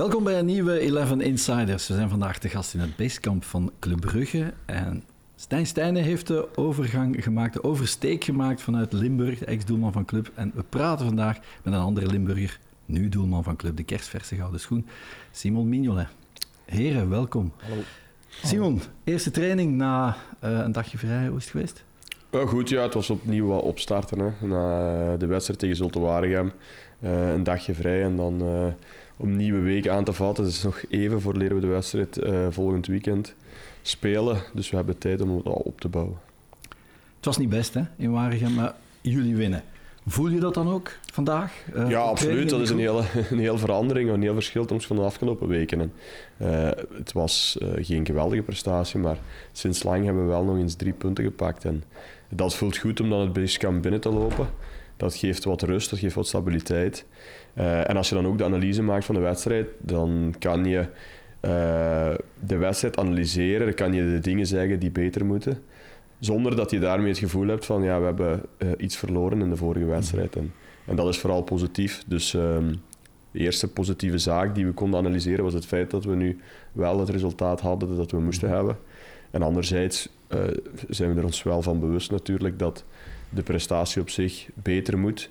Welkom bij een nieuwe 11 Insiders. We zijn vandaag te gast in het basekamp van Club Brugge. En Stijn Stijnen heeft de overgang gemaakt, de oversteek gemaakt vanuit Limburg, de ex-doelman van Club. En we praten vandaag met een andere Limburger, nu doelman van Club, de kerstverse gouden schoen, Simon Mignolet. Heren, welkom. Hallo. Simon, eerste training na uh, een dagje vrij, hoe is het geweest? Uh, goed, ja, het was opnieuw wat opstarten. Hè. Na de wedstrijd tegen Zulte Waregem, uh, een dagje vrij en dan om nieuwe week aan te vatten. Het is nog even voor leren we de wedstrijd volgend weekend spelen. Dus we hebben tijd om het al op te bouwen. Het was niet best hè, in Waregem, maar jullie winnen. Voel je dat dan ook vandaag? Uh, ja, absoluut. Dat is een hele, een hele verandering, een heel verschil ten van de afgelopen weken. En, uh, het was uh, geen geweldige prestatie, maar sinds lang hebben we wel nog eens drie punten gepakt. En dat voelt goed om dan het Briskamp binnen te lopen. Dat geeft wat rust, dat geeft wat stabiliteit. En als je dan ook de analyse maakt van de wedstrijd, dan kan je de wedstrijd analyseren, dan kan je de dingen zeggen die beter moeten. Zonder dat je daarmee het gevoel hebt van ja, we hebben uh, iets verloren in de vorige wedstrijd. En, en dat is vooral positief. Dus um, de eerste positieve zaak die we konden analyseren was het feit dat we nu wel het resultaat hadden dat we moesten hebben. En anderzijds zijn we er ons wel van bewust natuurlijk dat de prestatie op zich beter moet.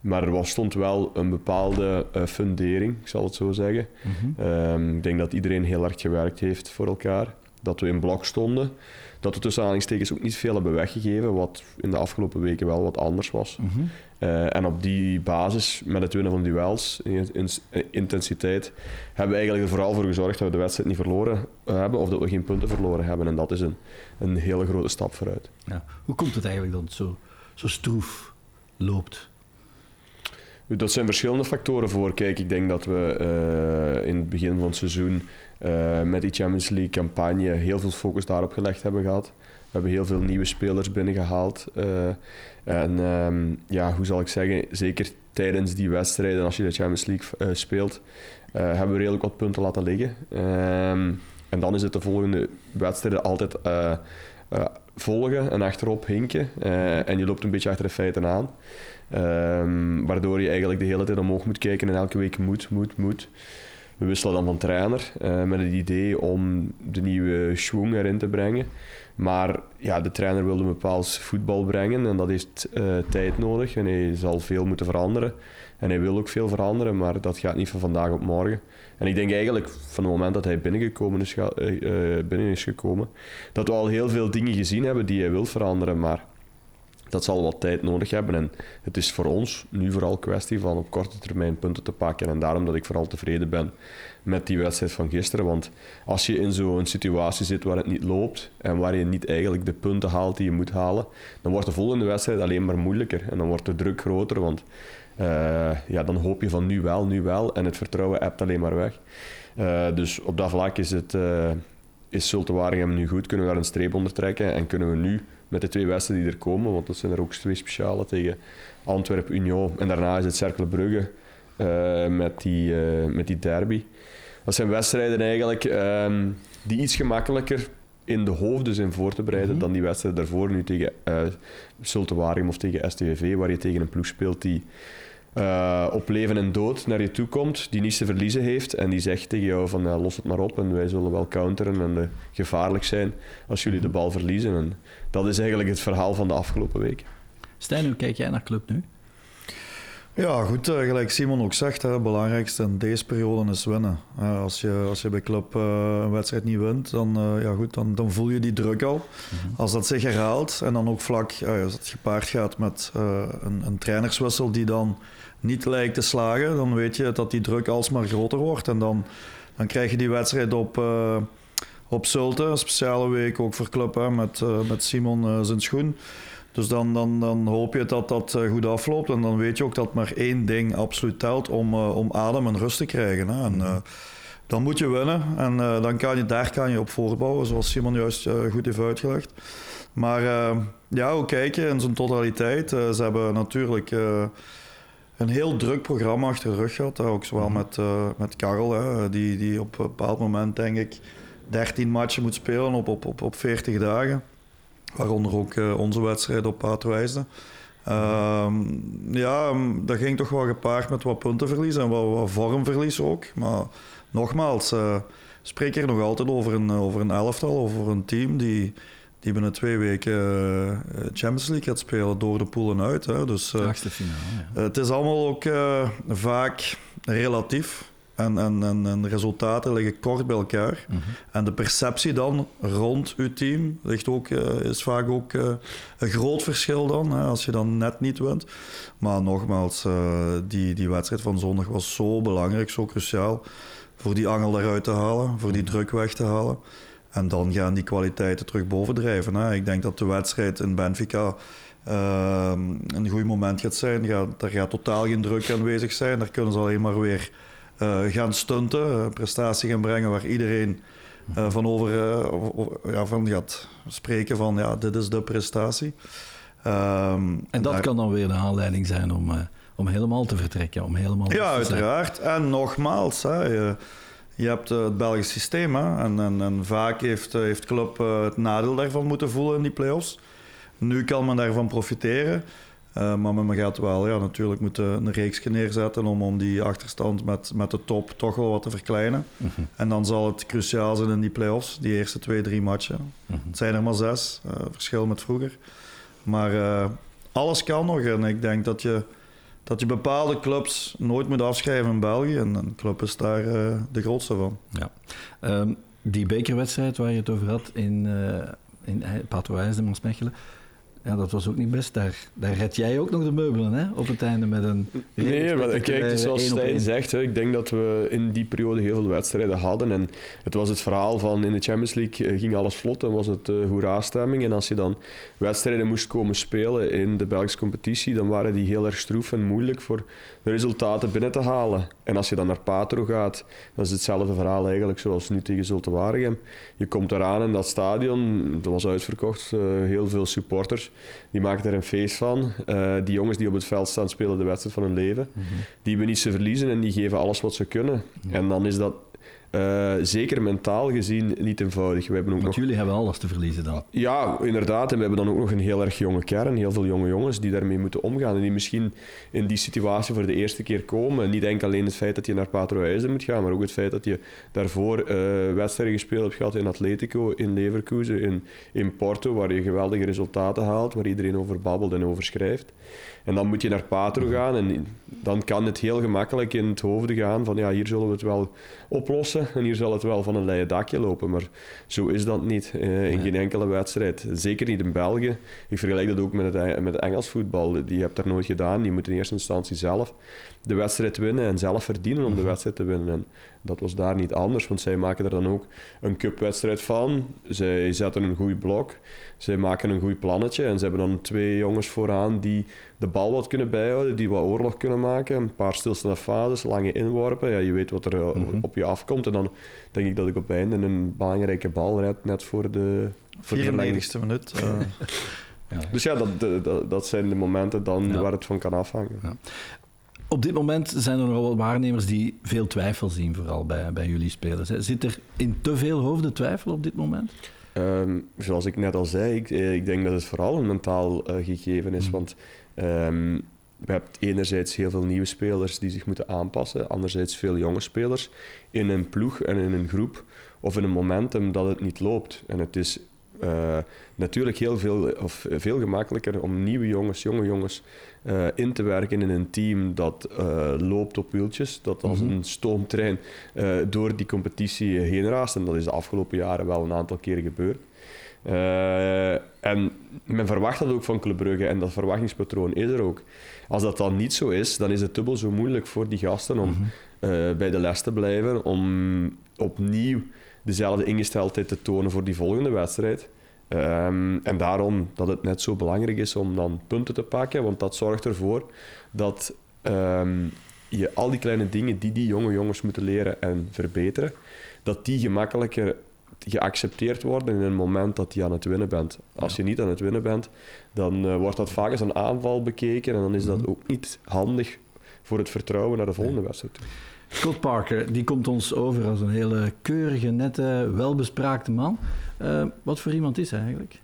Maar er was, stond wel een bepaalde uh, fundering, ik zal het zo zeggen. Mm -hmm. um, ik denk dat iedereen heel hard gewerkt heeft voor elkaar. Dat we in blok stonden dat we tussen aanhalingstekens ook niet veel hebben weggegeven, wat in de afgelopen weken wel wat anders was. Mm -hmm. uh, en op die basis, met het winnen van duels, in, in, in, intensiteit, hebben we eigenlijk er vooral voor gezorgd dat we de wedstrijd niet verloren hebben of dat we geen punten verloren hebben. En dat is een, een hele grote stap vooruit. Ja. Hoe komt het eigenlijk dat het zo, zo stroef loopt? Dat zijn verschillende factoren voor. Kijk, ik denk dat we uh, in het begin van het seizoen uh, met die Champions League campagne heel veel focus daarop gelegd hebben gehad. We hebben heel veel nieuwe spelers binnengehaald. Uh, en um, ja, hoe zal ik zeggen, zeker tijdens die wedstrijden, als je de Champions League speelt, hebben we redelijk wat punten laten liggen. Um, en dan is het de volgende wedstrijden altijd volgen en achterop hinken. en je loopt een beetje achter de feiten aan. Um, waardoor je eigenlijk de hele tijd omhoog moet kijken en elke week moet, moet, moet. We wisselen dan van trainer uh, met het idee om de nieuwe schwung erin te brengen. Maar ja, de trainer wilde een bepaald voetbal brengen en dat heeft uh, tijd nodig en hij zal veel moeten veranderen. En hij wil ook veel veranderen, maar dat gaat niet van vandaag op morgen. En ik denk eigenlijk van het moment dat hij binnengekomen is, uh, binnen is gekomen, dat we al heel veel dingen gezien hebben die hij wil veranderen, maar dat zal wat tijd nodig hebben. En het is voor ons nu vooral kwestie van op korte termijn punten te pakken. En daarom dat ik vooral tevreden ben met die wedstrijd van gisteren. Want als je in zo'n situatie zit waar het niet loopt en waar je niet eigenlijk de punten haalt die je moet halen, dan wordt de volgende wedstrijd alleen maar moeilijker. En dan wordt de druk groter, want uh, ja, dan hoop je van nu wel, nu wel. En het vertrouwen hebt alleen maar weg. Uh, dus op dat vlak is het... Uh, is Zulte nu goed? Kunnen we daar een streep onder trekken? En kunnen we nu met de twee wedstrijden die er komen, want dat zijn er ook twee speciale tegen Antwerpen Union. En daarna is het Cercle Brugge uh, met, die, uh, met die derby. Dat zijn wedstrijden eigenlijk um, die iets gemakkelijker in de hoofden zijn voor te bereiden mm -hmm. dan die wedstrijd daarvoor, nu tegen uh, Zulte Waregem of tegen STVV, waar je tegen een ploeg speelt die uh, op leven en dood naar je toe komt, die niets te verliezen heeft en die zegt tegen jou van uh, los het maar op en wij zullen wel counteren en uh, gevaarlijk zijn als jullie de bal verliezen. En dat is eigenlijk het verhaal van de afgelopen week. Stijn, hoe kijk jij naar club nu? Ja, goed, gelijk Simon ook zegt, het belangrijkste in deze periode is winnen. als, je, als je bij club een wedstrijd niet wint, dan, ja, goed, dan, dan voel je die druk al. -hmm. Als dat zich herhaalt en dan ook vlak, als het gepaard gaat met een, een trainerswissel die dan niet lijkt te slagen, dan weet je dat die druk alsmaar groter wordt. En dan, dan krijg je die wedstrijd op, uh, op Zulte, een speciale week ook voor club hè, met, uh, met Simon uh, zijn schoen. Dus dan, dan, dan hoop je dat dat goed afloopt. En dan weet je ook dat maar één ding absoluut telt om, om adem en rust te krijgen. Hè. En, dan moet je winnen en dan kan je, daar kan je op voorbouwen, zoals Simon juist goed heeft uitgelegd. Maar ja, hoe kijken in zijn totaliteit? ze hebben natuurlijk een heel druk programma achter de rug gehad. Ook zowel mm. met, uh, met Karel, hè, die, die op een bepaald moment, denk ik, 13 matchen moet spelen op, op, op, op 40 dagen. Waaronder ook uh, onze wedstrijd op Paardwijsde. Uh, ja, dat ging toch wel gepaard met wat puntenverlies en wat, wat vormverlies ook. Maar nogmaals, uh, spreek er nog altijd over een, over een elftal, over een team die, die binnen twee weken uh, Champions League gaat spelen door de poelen uit. Hè. Dus, uh, finale, ja. Het is allemaal ook vaak relatief. En, en, en, resultaten liggen kort bij elkaar. Mhm. En de perceptie dan rond uw team ligt ook, is vaak ook een groot verschil dan, hè, als je dan net niet wint. Maar nogmaals, die, die wedstrijd van zondag was zo belangrijk, zo cruciaal voor die angel eruit te halen, voor die druk weg te halen. En dan gaan die kwaliteiten terug bovendrijven. Hè. Ik denk dat de wedstrijd in Benfica uh, een goed moment gaat zijn. Gaat, daar gaat totaal geen druk aanwezig zijn. Daar kunnen ze alleen maar weer uh, gaan stunten, uh, prestatie gaan brengen waar iedereen uh, van over ja, van gaat spreken van ja, dit is de prestatie. Um, en dat kan dan weer de aanleiding zijn om om helemaal te vertrekken. Om helemaal ja, uiteraard. En nogmaals, hè, je, hebt eh, het Belgisch systeem. Hè, en, en, en, vaak heeft, eh, heeft Club eh, het nadeel daarvan moeten voelen in die play-offs. Nu kan men daarvan profiteren. Uh, maar men gaat wel ja, natuurlijk moeten een reeks neerzetten om, om die achterstand met, met de top toch wel wat te verkleinen. Mhm. En dan zal het cruciaal zijn in die play-offs, die eerste twee, drie matchen. Mhm. Het zijn er maar zes, uh, verschil met vroeger. Maar uh, alles kan nog en ik denk dat je dat je bepaalde clubs nooit moet afschrijven in België. En een club is daar uh, de grootste van. Ja. Um, die bekerwedstrijd waar je het over had in, uh, in Patois de Maasmechelen. Ja, dat was ook niet best. Daar, daar red jij ook nog de meubelen hè? op het einde met een. Nee, maar kijk, zoals Stijn zegt, hè, ik denk dat we in die periode heel veel wedstrijden hadden. En het was het verhaal van in de Champions League eh, ging alles vlot en was het uh, hoera-stemming. En als je dan wedstrijden moest komen spelen in de Belgische competitie, dan waren die heel erg stroef en moeilijk voor de resultaten binnen te halen. En als je dan naar Patro gaat, dan is hetzelfde verhaal eigenlijk zoals nu tegen Zulte Waregem. Je komt eraan in dat stadion, dat was uitverkocht, uh, heel veel supporters. Die maken er een feest van. Uh, die jongens die op het veld staan, spelen de wedstrijd van hun leven. Mm -hmm. Die hebben niets te verliezen en die geven alles wat ze kunnen. En dan is dat uh, zeker mentaal gezien niet eenvoudig. We hebben ook Want nog... jullie hebben alles te verliezen dan. Ja, inderdaad. En we hebben dan ook nog een heel erg jonge kern. Heel veel jonge jongens die daarmee moeten omgaan. En die misschien in die situatie voor de eerste keer komen. Niet enkel alleen het feit dat je naar Patro IJzer moet gaan, maar ook het feit dat je daarvoor uh, wedstrijden gespeeld hebt gehad in Atletico, in Leverkusen, in, in Porto, waar je geweldige resultaten haalt, waar iedereen over babbelt en over schrijft. En dan moet je naar Patro gaan en dan kan het heel gemakkelijk in het hoofd gaan van ja, hier zullen we het wel oplossen en hier zal het wel van een leien dakje lopen. Maar zo is dat niet uh, in geen enkele wedstrijd. Zeker niet in België. Ik vergelijk dat ook met het, met Engels voetbal. Die hebt dat nooit gedaan. Die moet in eerste instantie zelf de wedstrijd winnen en zelf verdienen om de mhm. wedstrijd te winnen. En dat was daar niet anders, want zij maken er dan ook een cupwedstrijd van. Zij zetten een goed blok, zij maken een goed plannetje en ze hebben dan twee jongens vooraan die de bal wat kunnen bijhouden, die wat oorlog kunnen maken. Een paar stilstaande fases, lange inworpen. Ja, je weet wat er eh, mhm. op je afkomt. En dan denk ik dat ik op einde een belangrijke bal red, net voor de... Voor 94 e minuut. Uh. ja. Dus ja, dat, dat, dat, zijn de momenten dan waar het van kan afhangen. Ja. Op dit moment zijn er nogal wat waarnemers die veel twijfel zien, vooral bij, bij jullie spelers. Zit er in te veel hoofden twijfel op dit moment? Um, zoals ik net al zei, ik, eh, ik, denk dat het vooral een mentaal uh, gegeven is. Mm. Want um, we hebben enerzijds heel veel nieuwe spelers die zich moeten aanpassen, anderzijds veel jonge spelers in een ploeg en in een groep of in een momentum dat het niet loopt. En het is uh, natuurlijk heel veel, of veel gemakkelijker om nieuwe jongens, jonge jongens, uh, in te werken in een team dat uh, loopt op wieltjes, dat als mhm. een stoomtrein door die competitie heen raast. En dat is de afgelopen jaren wel een aantal keren gebeurd. en men verwacht dat ook van Club Brugge en dat verwachtingspatroon is er ook. Als dat dan niet zo is, dan is het dubbel zo moeilijk voor die gasten om mhm. bij de les te blijven, om opnieuw dezelfde ingesteldheid te tonen voor die volgende wedstrijd. Ehm, en daarom dat het net zo belangrijk is om dan punten te pakken, want dat zorgt ervoor dat ehm, je al die kleine dingen die die jonge jongens moeten leren en verbeteren, dat die gemakkelijker geaccepteerd worden in een moment dat je aan het winnen bent. Als je niet aan het winnen bent, dan uh, wordt dat vaak als een aanval bekeken en dan is dat mhm. ook niet handig voor het vertrouwen naar de volgende wedstrijd. Scott Parker, die komt ons over als een hele keurige, nette, welbespraakte man. Uh, wat voor iemand is hij eigenlijk?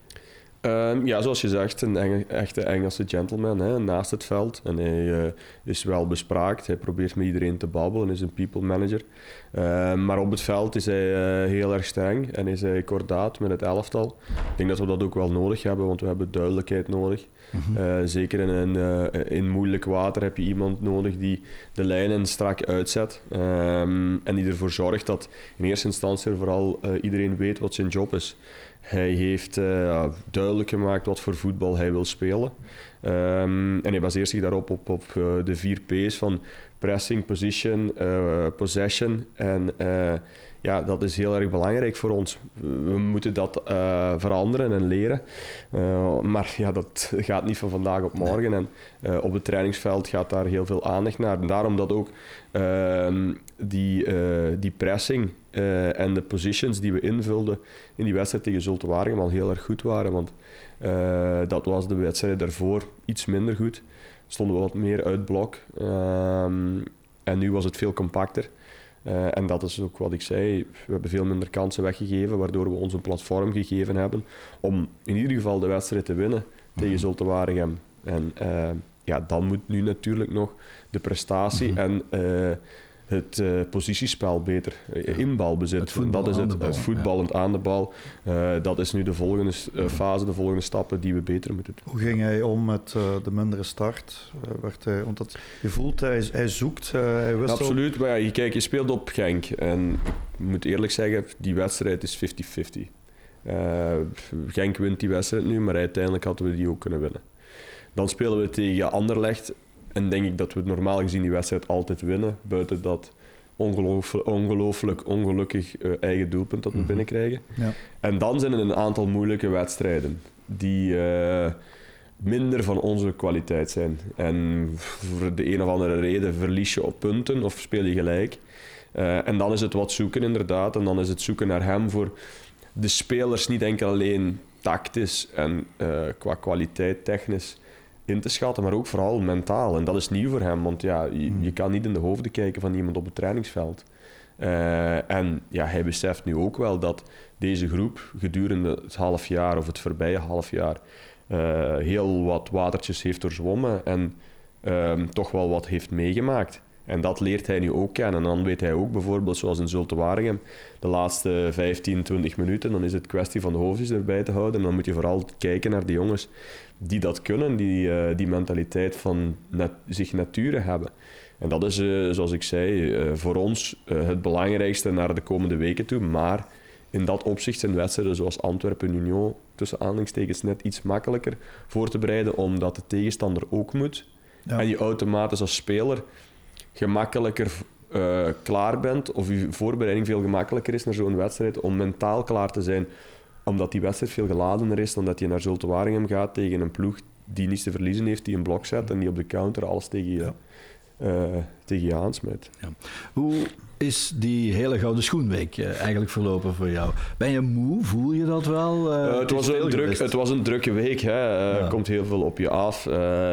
Ehm, ja, zoals je zegt, een Enge- echte Engelse gentleman hè, naast het veld. En hij eh, is wel bespraakt. Hij probeert met iedereen te babbelen, is een people manager. Ehm, maar op het veld is hij eh, heel erg streng en is hij kordaat met het elftal. Ik denk dat we dat ook wel nodig hebben, want we hebben duidelijkheid nodig. Mhm. Eh, zeker in, een, in moeilijk water heb je iemand nodig die de lijnen strak uitzet. Ehm, en die ervoor zorgt dat in eerste instantie vooral iedereen weet wat zijn job is. Hij heeft eh, duidelijk gemaakt wat voor voetbal hij wil spelen. Ehm, en hij baseert zich daarop op, op eh, de vier P's van pressing, position, eh, possession. En ja, dat is heel erg belangrijk voor ons. We moeten dat veranderen en leren. Maar ja, dat gaat niet van vandaag op morgen. En op het trainingsveld gaat daar heel veel aandacht naar. En daarom dat ook ehm, die, eh, die pressing eh, en de positions die we invulden in die wedstrijd tegen Zulte Waregem al heel erg goed waren. Want eh, dat was de wedstrijd daarvoor iets minder goed. Stonden we wat meer uit blok. Ehm, en nu was het veel compacter. En dat is ook wat ik zei. We hebben veel minder kansen weggegeven, waardoor we ons een platform gegeven hebben om in ieder geval de wedstrijd te winnen tegen Zulte Waregem. En ja, dan moet nu natuurlijk nog de prestatie Mhm. en het eh, positiespel beter uh, in balbezit. Het voetbal dat is het, het voetballend aan de bal. Eh, dat is nu de volgende eh, fase, de volgende stappen die we beter moeten doen. Hoe ging hij om met eh, de mindere start? Eh, werd hij, want dat, je voelt, hij, hij zoekt, eh, hij wist Absoluut, maar ja, kijk, je speelt op Genk. En ik moet eerlijk zeggen, die wedstrijd is 50-50. Eh, Genk wint die wedstrijd nu, maar uiteindelijk hadden we die ook kunnen winnen. Dan spelen we tegen Anderlecht. En denk ik dat we normaal gezien die wedstrijd altijd winnen. Buiten dat ongelooflijk, ongelooflijk ongelukkig eh, eigen doelpunt dat we Mhm. binnenkrijgen. Ja. En dan zijn er een aantal moeilijke wedstrijden. Die eh, minder van onze kwaliteit zijn. En voor de een of andere reden verlies je op punten of speel je gelijk. Eh, en dan is het wat zoeken inderdaad. En dan is het zoeken naar hem voor de spelers niet enkel alleen tactisch en qua kwaliteit technisch in te schatten, maar ook vooral mentaal. En dat is nieuw voor hem, want ja, je, je kan niet in de hoofden kijken van iemand op het trainingsveld. Eh, en ja, hij beseft nu ook wel dat deze groep gedurende het half jaar of het voorbije half jaar eh, heel wat watertjes heeft doorzwommen en ehm, toch wel wat heeft meegemaakt. En dat leert hij nu ook kennen. En dan weet hij ook bijvoorbeeld, zoals in Zulte Waregem, de laatste 15, 20 minuten, dan is het kwestie van de hoofdjes erbij te houden. En dan moet je vooral kijken naar die jongens die dat kunnen, die eh, die mentaliteit van nat zich nature hebben. En dat is, eh, zoals ik zei, eh, voor ons het belangrijkste naar de komende weken toe. Maar in dat opzicht zijn wedstrijden zoals Antwerpen Union tussen aanhalingstekens net iets makkelijker voor te bereiden, omdat de tegenstander ook moet. Ja. En je automatisch als speler gemakkelijker klaar bent, of je voorbereiding veel gemakkelijker is naar zo'n wedstrijd, om mentaal klaar te zijn. Omdat die wedstrijd veel geladener is dan dat je naar Zulte Waregem gaat tegen een ploeg die niets te verliezen heeft, die een blok zet en die op de counter alles tegen je, Ja. eh, tegen je aansmijt. Hoe is die hele Gouden Schoenweek eh, eigenlijk verlopen voor jou? Ben je moe? Voel je dat wel? Eh, het, was een druk, geweest. het was een drukke week. hè. Ja. komt heel veel op je af.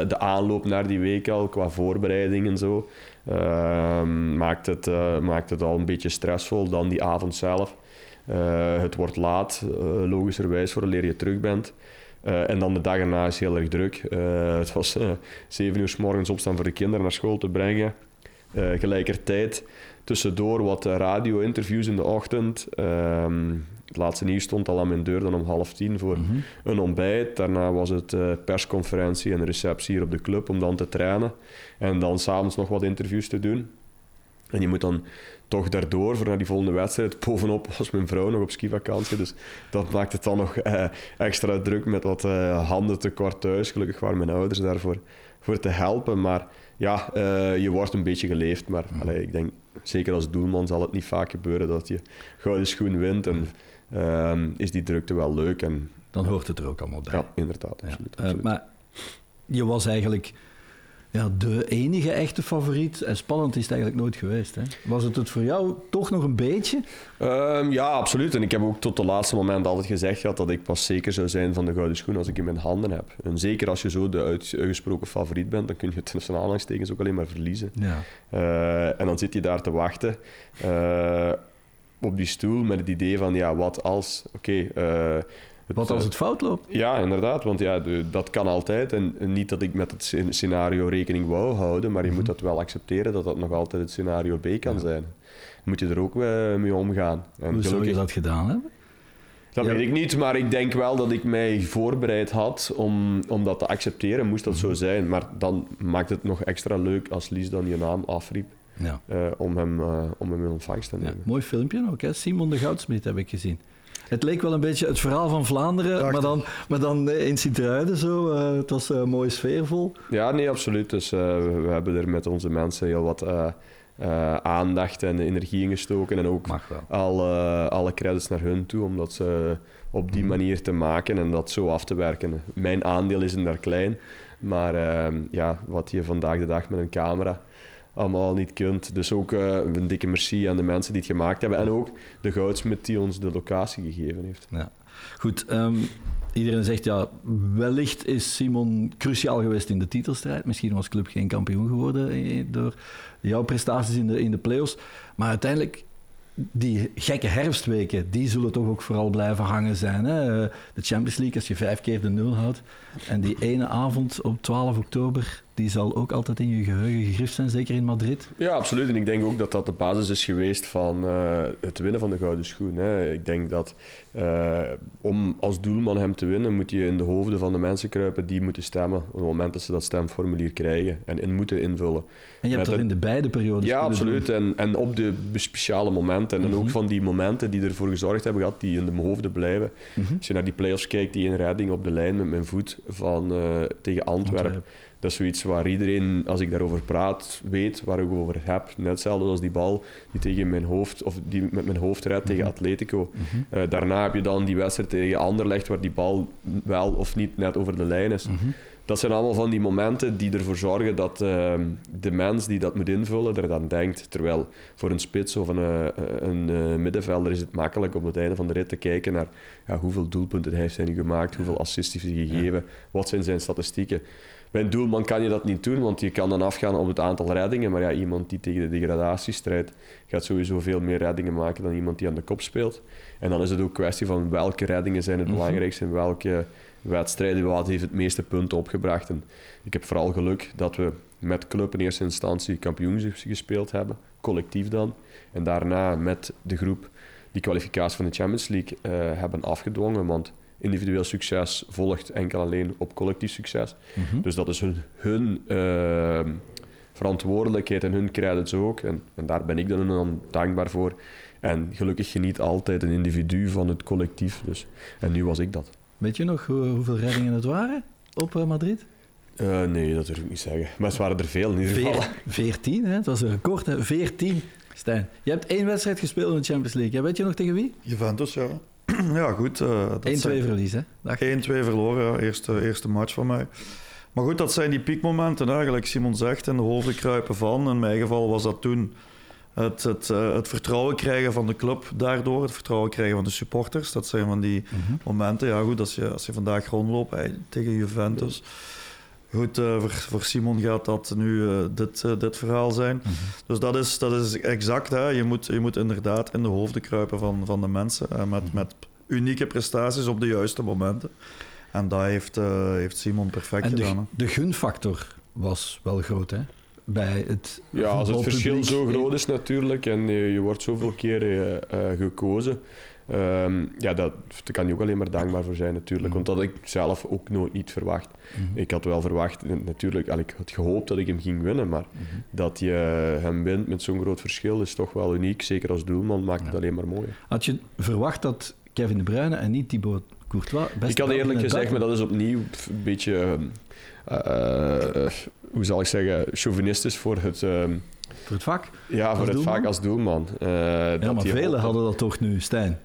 De aanloop naar die week al, qua voorbereiding en zo, maakt, het, maakt het al een beetje stressvol. Dan die avond zelf. Eh, het wordt laat, eh, logischerwijs, vooraleer je terug bent. Eh, en dan de dag erna is heel erg druk. Het was zeven uur s morgens opstaan voor de kinderen naar school te brengen. Gelijkertijd tussendoor wat radio-interviews in de ochtend. Ehm, het laatste nieuws stond al aan mijn deur dan om half tien voor Mhm. een ontbijt. Daarna was het persconferentie en receptie hier op de club om dan te trainen. En dan s'avonds nog wat interviews te doen. En je moet dan toch daardoor voor naar die volgende wedstrijd. Bovenop was mijn vrouw nog op skivakantie. Dus dat maakt het dan nog eh, extra druk met wat eh, handen tekort thuis. Gelukkig waren mijn ouders daarvoor voor te helpen. Maar ja, eh, je wordt een beetje geleefd. Maar allee, ik denk, zeker als doelman zal het niet vaak gebeuren dat je gouden schoen wint. En ehm, is die drukte wel leuk. En Dan hoort het er ook allemaal bij. ja, inderdaad. Ja. Absoluut, Eh, absoluut. maar je was eigenlijk ja, de enige echte favoriet. En spannend is het eigenlijk nooit geweest. Hè? Was het het voor jou toch nog een beetje? Ehm, ja, absoluut. En ik heb ook tot het laatste moment altijd gezegd gehad dat ik pas zeker zou zijn van de gouden schoen als ik in mijn handen heb. En zeker als je zo de uit- uitgesproken favoriet bent, dan kun je het tussen aanhalingstekens ook alleen maar verliezen. Ja. Eh, en dan zit je daar te wachten eh, op die stoel met het idee van, ja, wat als? Oké, eh, Wat als het fout loopt? Ja, inderdaad, want ja, de- dat kan altijd. En, en niet dat ik met het sce- scenario rekening wou houden, maar je moet dat wel accepteren dat dat nog altijd het scenario B kan zijn. Moet je er ook eh, mee omgaan. En Hoe zou je dat gedaan hebben? dat Ja. weet ik niet, maar ik denk wel dat ik mij voorbereid had om, om dat te accepteren, moest dat Mhm. zo zijn. Maar dan maakt het nog extra leuk als Lies dan je naam afriep Ja. eh, om, hem, eh, om hem in ontvangst te Ja, nemen. mooi filmpje ook, hè? Simon de Goudsmit heb ik gezien. Het leek wel een beetje het verhaal van Vlaanderen, Prachtig. maar dan, maar dan eh, in Sint-Truiden zo. eh, het was eh, mooi sfeervol. Ja, nee, absoluut. Dus eh, we, hebben er met onze mensen heel wat eh, eh, aandacht en energie in gestoken. En ook alle, alle credits naar hun toe, om dat ze op die manier te maken en dat zo af te werken. Mijn aandeel is daar klein, maar ehm, ja, wat je vandaag de dag met een camera allemaal niet kunt. Dus ook eh, een dikke merci aan de mensen die het gemaakt hebben en ook de goudsmit die ons de locatie gegeven heeft. Ja. Goed, ehm, iedereen zegt ja, wellicht is Simon cruciaal geweest in de titelstrijd. Misschien was club geen kampioen geworden eh, door jouw prestaties in de, in de play-offs. Maar uiteindelijk, die gekke herfstweken, die zullen toch ook vooral blijven hangen zijn. Hè? Eh, De Champions League, als je vijf keer de nul houdt. En die ene avond op 12 oktober, die zal ook altijd in je geheugen gegrift zijn, zeker in Madrid. Ja, absoluut. En ik denk ook dat dat de basis is geweest van eh, het winnen van de Gouden Schoen. Hè. Ik denk dat eh, om als doelman hem te winnen, moet je in de hoofden van de mensen kruipen die moeten stemmen. Op het moment dat ze dat stemformulier krijgen en in moeten invullen. En je hebt dat in de beide periodes Ja, doen. absoluut. En, en op de speciale momenten. En Mhm. ook van die momenten die ervoor gezorgd hebben gehad, die in de hoofden blijven. Mhm. Als je naar die play-offs kijkt, die in redding op de lijn met mijn voet van, eh, tegen Antwerpen. Antwerpen. Dat is zoiets waar iedereen, als ik daarover praat, weet waar ik over heb. Net hetzelfde als die bal die tegen mijn hoofd, of die met mijn hoofd redt tegen Atletico. Mhm. Eh, daarna heb je dan die wedstrijd tegen Anderlecht, waar die bal wel of niet net over de lijn is. Mhm. Dat zijn allemaal van die momenten die ervoor zorgen dat eh, de mens die dat moet invullen er dan denkt. Terwijl voor een spits of een, eh, een middenvelder is het makkelijk om op het einde van de rit te kijken naar ja, hoeveel doelpunten heeft hij nu gemaakt, hoeveel assists heeft hij gegeven, wat zijn zijn statistieken. Bij een doelman kan je dat niet doen, want je kan dan afgaan op het aantal reddingen. Maar ja, iemand die tegen de degradatie strijdt, gaat sowieso veel meer reddingen maken dan iemand die aan de kop speelt. En dan is het ook kwestie van welke reddingen zijn het Mhm. belangrijkste en welke wedstrijden wat heeft het meeste punten opgebracht. En ik heb vooral geluk dat we met club in eerste instantie kampioenschap gespeeld hebben, collectief dan. En daarna met de groep die kwalificatie van de Champions League eh, hebben afgedwongen. Want individueel succes volgt enkel alleen op collectief succes. Mhm. Dus dat is hun, hun ehm, verantwoordelijkheid en hun credits ook. En, en daar ben ik dan, dan dankbaar voor. En gelukkig geniet altijd een individu van het collectief. Dus. En nu was ik dat. Weet je nog hoe- hoeveel reddingen het waren op eh, Madrid? Eh, nee, dat durf ik niet zeggen. Maar het waren er veel in ieder geval. Veer- 14, hè? Het was een record, hè? 14. Stijn, je hebt één wedstrijd gespeeld in de Champions League. Ja, weet je nog tegen wie 1-2 Juventus, ja. ja, goed. eh, dat zijn- verlies, hè? Dag. 1-2 verloren, ja. eerste, eerste match van mij. Maar goed, dat zijn die piekmomenten, eigenlijk Simon zegt, in de hoofden kruipen van. In mijn geval was dat toen het, het, eh, het vertrouwen krijgen van de club daardoor, het vertrouwen krijgen van de supporters. Dat zijn van die Mhm. momenten. Ja, goed, als je, als je vandaag rondloopt hey, tegen Juventus. Goed, eh, voor, voor Simon gaat dat nu eh, dit, eh, dit verhaal zijn. Mhm. Dus dat is, dat is exact. Hè. Je, moet, je moet inderdaad in de hoofden kruipen van, van de mensen. eh, met, met unieke prestaties op de juiste momenten. En dat heeft, eh, heeft Simon perfect En gedaan. de, hè. de gunfactor was wel groot, hè? Bij het Ja, als het verschil zo groot is natuurlijk en je, je wordt zoveel keer eh, eh, gekozen, ehm, ja, dat, daar kan je ook alleen maar dankbaar voor zijn natuurlijk. Mhm. Want dat had ik zelf ook nooit niet verwacht. Mhm. Ik had wel verwacht, natuurlijk, al, ik had gehoopt dat ik hem ging winnen, maar Mhm. dat je hem wint met zo'n groot verschil is toch wel uniek. Zeker als doelman maakt het alleen maar mooi. Had je verwacht dat Kevin De Bruyne en niet Thibaut Courtois... best ik had eerlijk gezegd, maar dat is opnieuw een beetje, ehm, eh, hoe zal ik zeggen, chauvinistisch voor het, ehm, Voor het vak. ja, voor het doelman? vaak als doelman. Eh, Ja, maar velen hadden dat toch nu, Stijn?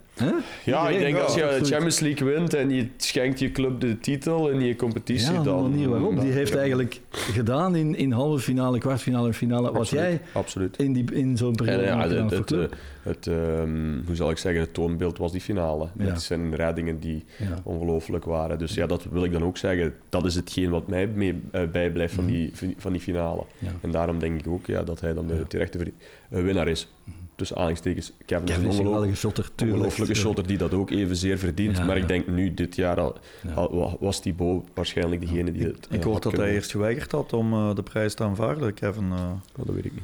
Ja, ik denk als je de. Champions League wint en je schenkt je club de titel in je competitie, Ja, dan... de manier waarop. Die heeft ja, eigenlijk gedaan in, in halve finale, kwartfinale en finale. Wat jij Absoluut. in, die, in zo'n periode ja, het, het, eh, het, ehm, hoe zal ik zeggen, het toonbeeld was die finale. Ja. Met zijn reddingen die ongelooflijk waren. Dus ja, dat wil ik dan ook zeggen. Dat is hetgeen wat mij mee, eh, bijblijft van, Mhm. die, van die finale. En daarom denk ik ook ja, dat hij dan de terechte eh, winnaar is. Tussen aanhalingstekens, Kevin, Kevin is een ongelofelijke geweldige shotter, tuurlijk. ongelofelijke shotter die dat ook evenzeer verdient. Ja, maar ik denk nu, dit jaar, al, al- was Thibaut waarschijnlijk degene die het Ik eh, hoor had dat kunnen hij eerst geweigerd had om eh, de prijs te aanvaarden, Kevin. eh. Oh, dat weet ik niet.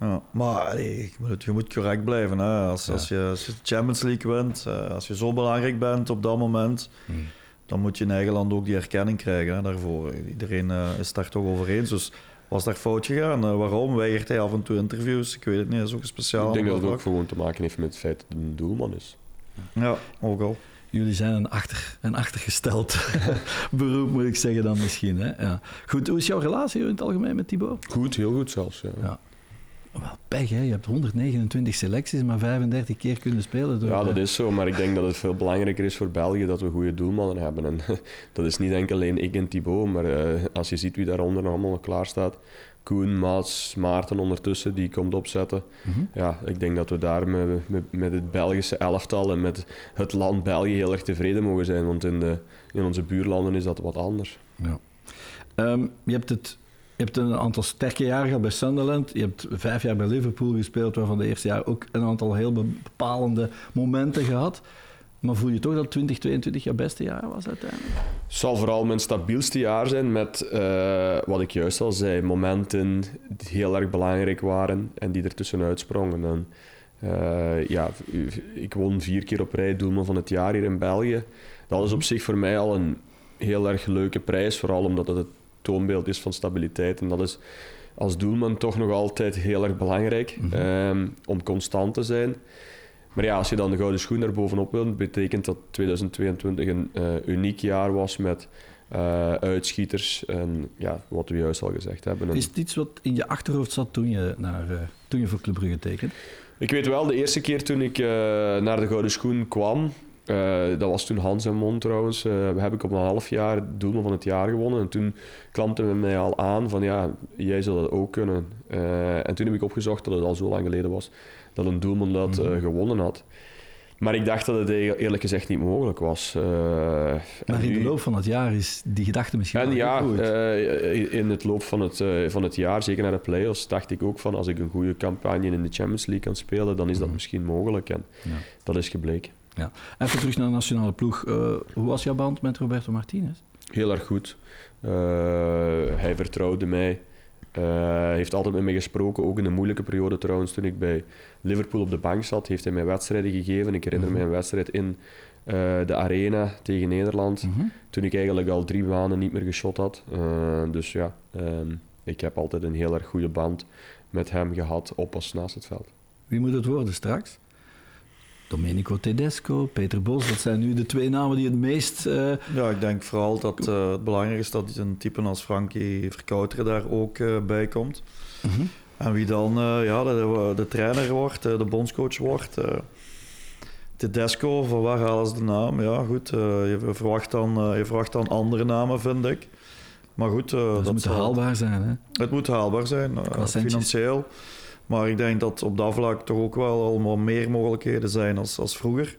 Ja, maar allee, je, moet, je moet correct blijven. Hè. Als, Ja. als, je, als je Champions League wint, eh, als je zo belangrijk bent op dat moment, Hmm. dan moet je in eigen land ook die erkenning krijgen hè, daarvoor. Iedereen eh, is het daar toch over eens. Dus was daar fout gegaan? Eh, waarom? Weigert hij af en toe interviews? Ik weet het niet, dat is ook een speciaal ik denk dat het ook gewoon te maken heeft met het feit dat het een doelman is. Ja, ook al. Jullie zijn een, achter, een achtergesteld beroep, moet ik zeggen dan misschien. Hè? Ja. Goed, hoe is jouw relatie in het algemeen met Thibaut? Goed, heel goed zelfs. Ja. Ja. Wel, pech, hè? je hebt 129 selecties, maar 35 keer kunnen spelen. Door, Ja, dat is zo, maar ik denk dat het veel belangrijker is voor België dat we goede doelmannen hebben. En dat is niet enkel alleen ik en Thibaut, maar eh, als je ziet wie daaronder allemaal klaar staat. Koen, Maats, Maarten ondertussen, die komt opzetten. mhm. Ja, ik denk dat we daar met, met, met het Belgische elftal en met het land België heel erg tevreden mogen zijn. Want in, de, in onze buurlanden is dat wat anders. Ja. Ehm, je, hebt het, je hebt een aantal sterke jaren gehad bij Sunderland. Je hebt vijf jaar bij Liverpool gespeeld, waarvan de eerste jaar ook een aantal heel bepalende momenten gehad. Maar voel je toch dat 2022 jouw beste jaar was uiteindelijk? Het zal vooral mijn stabielste jaar zijn met, eh, wat ik juist al zei, momenten die heel erg belangrijk waren en die er tussenuit sprongen. En, eh, ja, ik won vier keer op rij doelman van het jaar hier in België. Dat is op zich voor mij al een heel erg leuke prijs, vooral omdat het toonbeeld is van stabiliteit. En dat is als doelman toch nog altijd heel erg belangrijk, Mhm. ehm, om constant te zijn. Maar ja, als je dan de gouden schoen daar bovenop wilt, betekent dat 2022 een eh, uniek jaar was met eh, uitschieters en ja, wat we juist al gezegd hebben. En Is het iets wat in je achterhoofd zat toen je, naar, eh, toen je voor Club Brugge tekende? Ik weet wel, de eerste keer toen ik naar de gouden schoen kwam, eh, dat was toen Hans en Mond trouwens, eh, heb ik op een half jaar doelman van het jaar gewonnen. En toen klampte men mij al aan van ja, jij zou dat ook kunnen. Eh, en toen heb ik opgezocht dat het al zo lang geleden was dat een doelman dat eh, Mhm. gewonnen had. Maar ik dacht dat het e- eerlijk gezegd niet mogelijk was. Eh, Maar in de loop van het jaar is die gedachte misschien en ja, eh, in het loop van het, eh, van het jaar, zeker naar de play-offs, dacht ik ook van als ik een goede campagne in de Champions League kan spelen, dan is dat Mhm. misschien mogelijk. En Ja. dat is gebleken. Even terug naar de nationale ploeg. Eh, hoe was jouw band met Roberto Martinez? Heel erg goed. Eh, hij vertrouwde mij. Eh, heeft altijd met mij gesproken, ook in de moeilijke periode trouwens, toen ik bij Liverpool op de bank zat, heeft hij mij wedstrijden gegeven. Ik herinner Mhm. me een wedstrijd in de Arena tegen Nederland, Mhm. toen ik eigenlijk al drie maanden niet meer geschot had. Dus ja, ehm, ik heb altijd een heel erg goede band met hem gehad, op als naast het veld. Wie moet het worden straks? Domenico Tedesco, Peter Bos, dat zijn nu de twee namen die het meest... eh, Ja, ik denk vooral dat eh, het belangrijk is dat een type als Frankie Verkouteren daar ook eh, bij komt. mhm. En wie dan ja, de, de trainer wordt, de bondscoach wordt. Tedesco, van waar halen ze de naam? Ja, goed. je, verwacht dan, je verwacht dan andere namen, vind ik. Maar goed, dat dat moet zal- haalbaar zijn, hè? het moet haalbaar zijn, centjes. Maar ik denk dat op dat vlak toch ook wel allemaal meer mogelijkheden zijn als, als vroeger.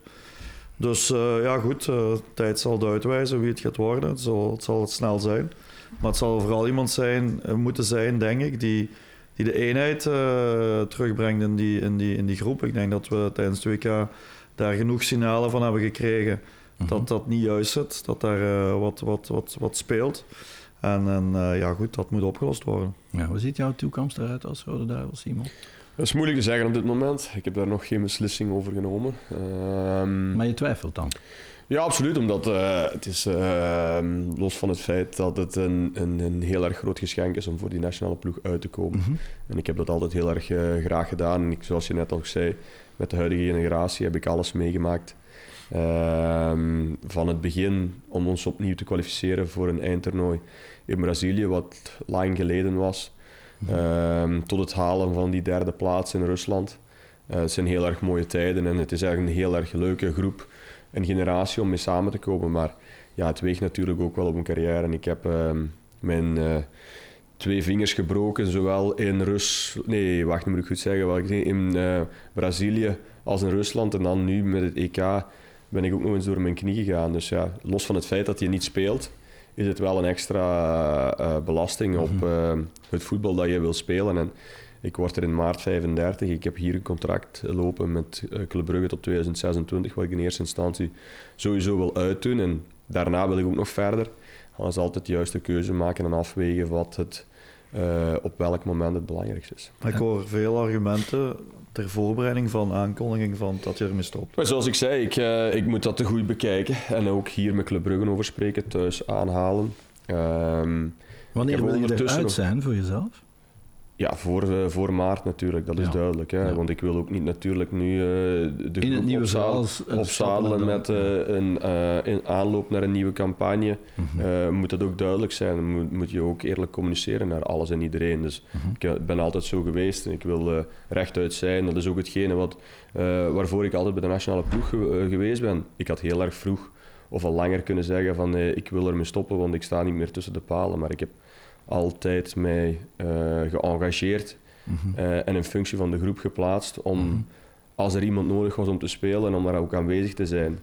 Dus eh, ja, goed, eh, tijd zal het uitwijzen wie het gaat worden. Het zal, het zal het snel zijn. Maar het zal vooral iemand zijn, eh, moeten zijn, denk ik, die, die de eenheid terugbrengt in die, in, die, in die groep. Ik denk dat we tijdens het WK daar genoeg signalen van hebben gekregen Mhm. dat dat niet juist zit, dat daar wat, wat, wat, wat speelt. En, en eh, ja, goed, dat moet opgelost worden. Ja, hoe ziet jouw toekomst eruit als Rode Duivel, Simon? Dat is moeilijk te zeggen op dit moment. Ik heb daar nog geen beslissing over genomen. Ehm, Maar je twijfelt dan? Ja, absoluut. Omdat eh, het is, eh, los van het feit dat het een, een, een heel erg groot geschenk is om voor die nationale ploeg uit te komen. Mhm. En ik heb dat altijd heel erg eh, graag gedaan. En ik, zoals je net al zei, met de huidige generatie heb ik alles meegemaakt. Ehm, van het begin om ons opnieuw te kwalificeren voor een eindtoernooi in Brazilië, wat lang geleden was, ehm, tot het halen van die derde plaats in Rusland. Eh, het zijn heel erg mooie tijden en het is eigenlijk een heel erg leuke groep en generatie om mee samen te komen. Maar ja, het weegt natuurlijk ook wel op mijn carrière. En ik heb ehm, mijn eh, twee vingers gebroken, zowel in Rus... Nee, wacht, moet ik goed zeggen. Wat ik zei, in eh, Brazilië als in Rusland. En dan nu met het EK ben ik ook nog eens door mijn knie gegaan. Dus ja, los van het feit dat je niet speelt, is het wel een extra eh, belasting op Mhm. eh, het voetbal dat je wil spelen. En Ik word er in maart 35. Ik heb hier een contract lopen met Club Brugge tot 2026, wat ik in eerste instantie sowieso wil uitdoen. En daarna wil ik ook nog verder. Dan is altijd de juiste keuze maken en afwegen wat het, uh, op welk moment het belangrijkste is. Ik hoor veel argumenten ter voorbereiding van aankondiging van dat je ermee stopt. Maar zoals ik zei, ik, uh, ik moet dat te goed bekijken en ook hier met Club Brugge over spreken, thuis aanhalen. Um, Wanneer wil je eruit zijn voor jezelf? Ja, voor, uh, voor maart natuurlijk, dat is ja. duidelijk. Hè? Ja. Want ik wil ook niet natuurlijk nu uh, de In het nieuwe opzadelen, opzadelen met uh, een, aanloop naar een nieuwe campagne. -hmm. moet dat ook duidelijk zijn. Moet, moet, je ook eerlijk communiceren naar alles en iedereen. Dus -hmm. ik ben altijd zo geweest en ik wil rechtuit zijn. Dat is ook hetgene wat, waarvoor ik altijd bij de nationale ploeg ge geweest ben. Ik had heel erg vroeg of al langer kunnen zeggen van ik wil ermee stoppen, want ik sta niet meer tussen de palen. Maar ik heb altijd mij uh, geëngageerd mm -hmm. uh, en in functie van de groep geplaatst om, mm -hmm. als er iemand nodig was om te spelen, om daar ook aanwezig te zijn.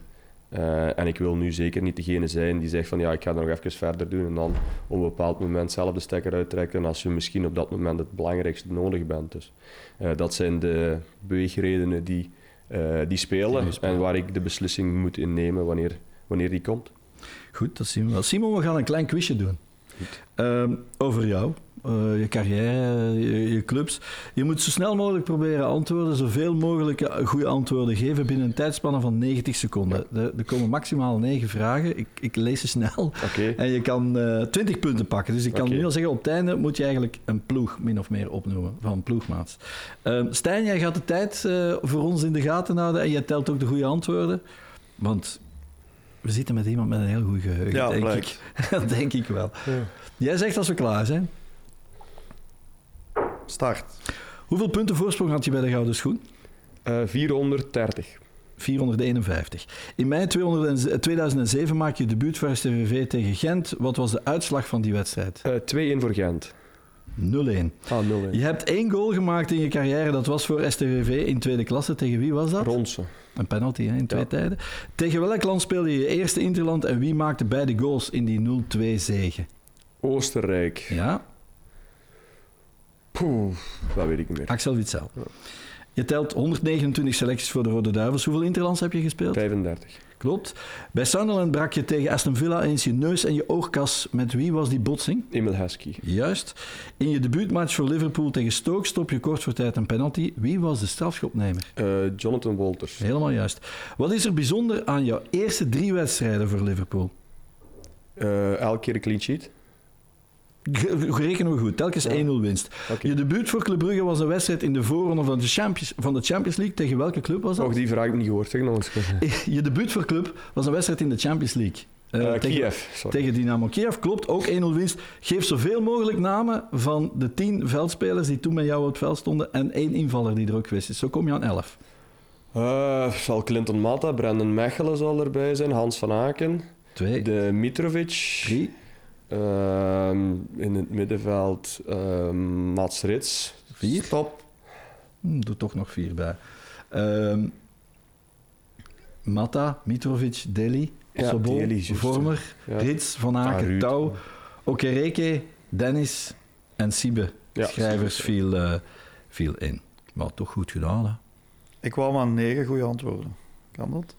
Uh, en ik wil nu zeker niet degene zijn die zegt van ja, ik ga nog even verder doen en dan op een bepaald moment zelf de stekker uittrekken als je misschien op dat moment het belangrijkste nodig bent. Dus dat zijn de beweegredenen die, die spelen die en waar ik de beslissing moet innemen wanneer, wanneer die komt. Goed, dat zien we wel. Simon, we gaan een klein quizje doen. Um, over jou, uh, je carrière, je, je, clubs. Je moet zo snel mogelijk proberen antwoorden, zoveel mogelijk goede antwoorden geven binnen een tijdspanne van 90 seconden. Ja. Er, er, komen maximaal 9 vragen. Ik, ik lees ze snel. Okay. En je kan uh, 20 punten pakken. Dus ik kan okay. nu al zeggen, op het einde moet je eigenlijk een ploeg min of meer opnoemen van ploegmaats. Um, Stijn, jij gaat de tijd voor ons in de gaten houden en jij telt ook de goede antwoorden. Want we zitten met iemand met een heel goed geheugen, ja, denk ik. dat denk ik wel. Ja. Jij zegt als we klaar zijn. Start. Hoeveel punten voorsprong had je bij de Gouden Schoen? Uh, 430. 451. In mei 2007 maak je debuut voor STVV tegen Gent. Wat was de uitslag van die wedstrijd? Uh, 2-1 voor Gent. 0-1. Ah, 0-1. Je hebt één goal gemaakt in je carrière. Dat was voor STVV in tweede klasse. Tegen wie was dat? Ronse. Een penalty hè, in twee ja. tijden. Tegen welk land speelde je je eerste interland en wie maakte beide goals in die 0-2 zege? Oostenrijk. Ja. Poeh, dat weet ik niet meer. Axel Witsel. Ja. Je telt 129 selecties voor de Rode Duivels. Hoeveel interlands heb je gespeeld? 35. Klopt. Bij Sunderland brak je tegen Aston Villa eens je neus en je oogkas. Met wie was die botsing? Emil Heskey. Juist. In je debuutmatch voor Liverpool tegen Stoke stop je kort voor tijd een penalty. Wie was de strafschopnemer? Uh, Jonathan Walters. Helemaal juist. Wat is er bijzonder aan jouw eerste drie wedstrijden voor Liverpool? Uh, elke keer een clean sheet. Rekenen we goed, telkens ja. 1-0 winst. Okay. Je debuut voor Club Brugge was een wedstrijd in de voorronde van de Champions, van de Champions League. Tegen welke club was dat? Oh, die vraag heb ik niet gehoord. Zeg nog eens. Je debuut voor Club was een wedstrijd in de Champions League. Uh, uh, tegen, Kiev, sorry. tegen Dynamo Kiev, klopt. Ook 1-0 winst. Geef zoveel mogelijk namen van de 10 veldspelers die toen met jou op het veld stonden en één invaller die er ook geweest is. Zo kom je aan 11. Uh, zal Clinton Mata, Brandon Mechelen zal erbij zijn, Hans van Aken. Twee. De Mitrovic. Drie. Uh, in het middenveld uh, Mats Rits. Vier. Stop. Hm, doe toch nog vier bij. Uh, Mata, Mitrovic, Deli, ja, Sobol, Deli, Vormer, ja. Rits, Van Aken, ah, Touw, Okereke, Dennis en Siebe. Ja, Schrijvers Siebe. viel, uh, viel in. Maar toch goed gedaan, hè? Ik kwam aan negen goede antwoorden. Kan dat?